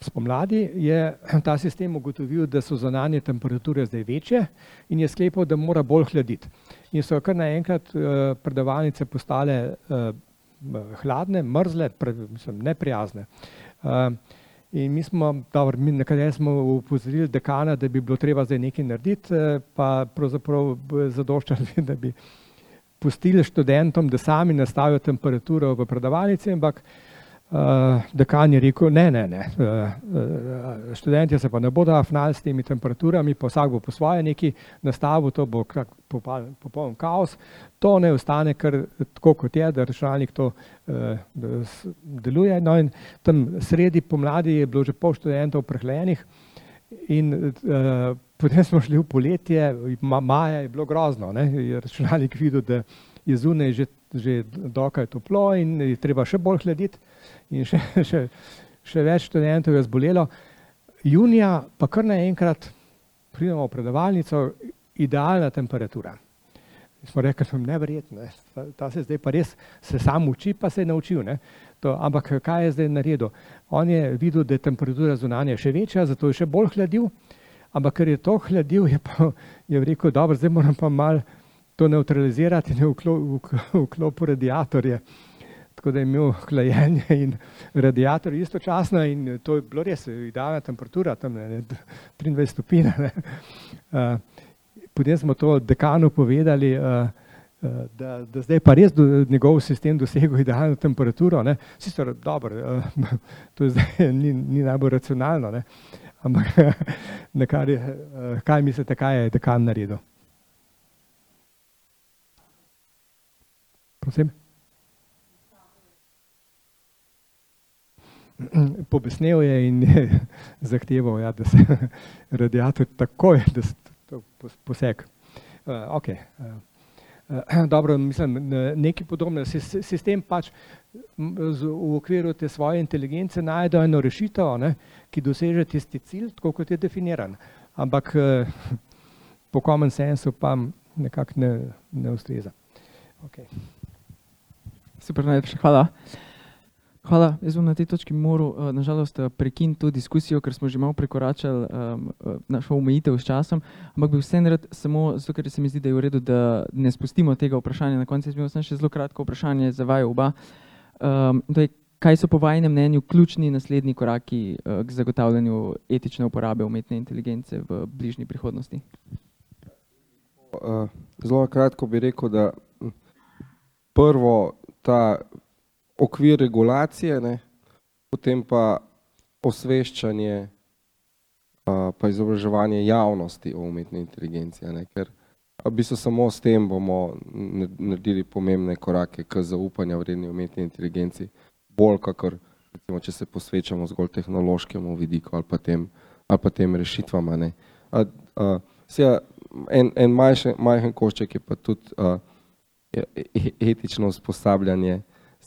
Spomladi je ta sistem ugotovil, da so zonanje temperature zdaj večje in je sklepal, da mora bolj hladiti. In so kar naenkrat uh, predavalnice postale uh, hladne, mrzle, pre, mislim, neprijazne. Uh, in mi smo, dobro, mi nekaj smo upozorili dekana, da bi bilo treba zdaj nekaj narediti, pa pravzaprav zadoščali, da bi pustili študentom, da sami nastavijo temperaturo v predavalnici, ampak uh, dekan je rekel, ne, ne, ne, uh, uh, študentje se pa ne bodo afnali s temi temperaturami, pa vsak bo po svoje neki nastavil, to bo popoln kaos. To ne ostane kar tako, kot je, da računalnik to uh, deluje. No in tam sredi pomladi je bilo že pol študentov prehlajenih in uh, potem smo šli v poletje, ma, maja je bilo grozno, ne, je računalnik videl, da je zunaj že, že dokaj toplo in je treba še bolj hladiti in še, še, še več študentov je zbolelo. Junija pa kar naenkrat pridemo v predavalnico, idealna temperatura. Smo rekli, da je neverjetno, ta, ta se zdaj pa res se sam uči, pa se je naučil. To, ampak kaj je zdaj naredil? On je videl, da je temperatura zunanja še večja, zato je še bolj hladil, ampak ker je to hladil, je, pa, je rekel, dobro, zdaj moram pa mal to neutralizirati in vklopiti radiatorje tako da je imel hlajenje in radiator istočasno in to je bilo res idealna temperatura, tam ne, 23 stopinj. Uh, potem smo to dekanu povedali, uh, da, da zdaj pa res do, njegov sistem dosegel idealno temperaturo. Sicer dobro, uh, to zdaj ni, ni najbolj racionalno, ne. ampak nekaj, uh, kaj mislite, kaj je dekan naredil? Prosim? pobesnel je in je zahteval, ja, da se radiator takoj, da se to posek. Uh, okay. uh, uh, dobro, mislim, nekaj podobnega. Sistem pač v okviru te svoje inteligence najde eno rešitev, ne, ki doseže tisti cilj, tako kot je definiran. Ampak uh, po common sensu pa nekako ne, ne ustreza. Okay. Super, najlepša hvala. Hvala. Jaz bom na tej točki moral, uh, nažalost, uh, prekiniti to diskusijo, ker smo že malo prekoračili um, našo omejitev s časom. Ampak bi vseeno rad samo, zato ker se mi zdi, da je v redu, da ne spustimo tega vprašanja. Na koncu bi imel še zelo kratko vprašanje za vaju oba. Um, kaj so po vašem mnenju ključni naslednji koraki uh, k zagotavljanju etične uporabe umetne inteligence v bližnji prihodnosti? Uh, zelo kratko bi rekel, da prvo ta okvir regulacije, ne, potem pa osveščanje, uh, pa izobraževanje javnosti o umetni inteligenci. Ne, ker v bistvu samo s tem bomo naredili pomembne korake k zaupanju vredni umetni inteligenci bolj, kakor recimo, če se posvečamo zgolj tehnološkemu vidiku ali pa tem, ali pa tem rešitvam. A, a, sej, en en majhen, majhen košček je pa tudi a, e, e, etično usposabljanje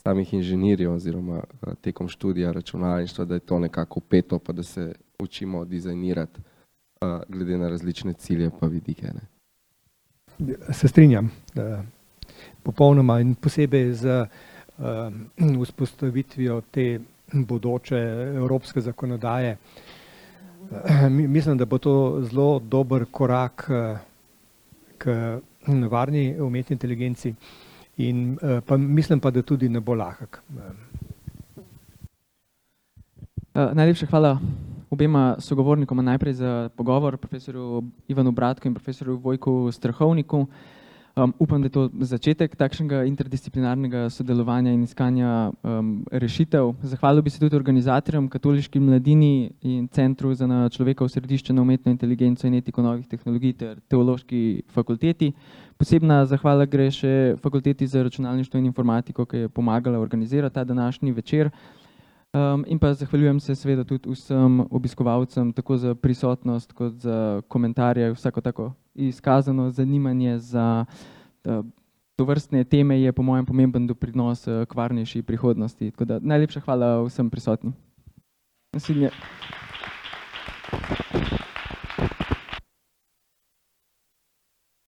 samih inženirjev oziroma a, tekom študija računalništva, da je to nekako peto, pa da se učimo dizajnirati a, glede na različne cilje pa vidike. Ne. Se strinjam, popolnoma in posebej z uh, vzpostavitvijo te bodoče evropske zakonodaje. Mislim, da bo to zelo dober korak k varni umetni inteligenci in uh, pa mislim pa, da tudi ne bo lahek. Uh, najlepša hvala obema sogovornikoma najprej za pogovor, profesorju Ivanu Bratku in profesorju Vojku Strahovniku. Um, upam, da je to začetek takšnega interdisciplinarnega sodelovanja in iskanja um, rešitev. Zahvalil bi se tudi organizatorjem, katoliški mladini in Centru za človeka v središče na umetno inteligenco in etiko novih tehnologij ter teološki fakulteti. Posebna zahvala gre še fakulteti za računalništvo in informatiko, ki je pomagala organizirati ta današnji večer. Um, in pa zahvaljujem se seveda tudi vsem obiskovalcem, tako za prisotnost, kot za komentarje, vsako tako izkazano zanimanje za uh, to vrstne teme je po mojem pomemben doprinos uh, k varnejši prihodnosti. Tako da najlepša hvala vsem prisotnim. Naslednje.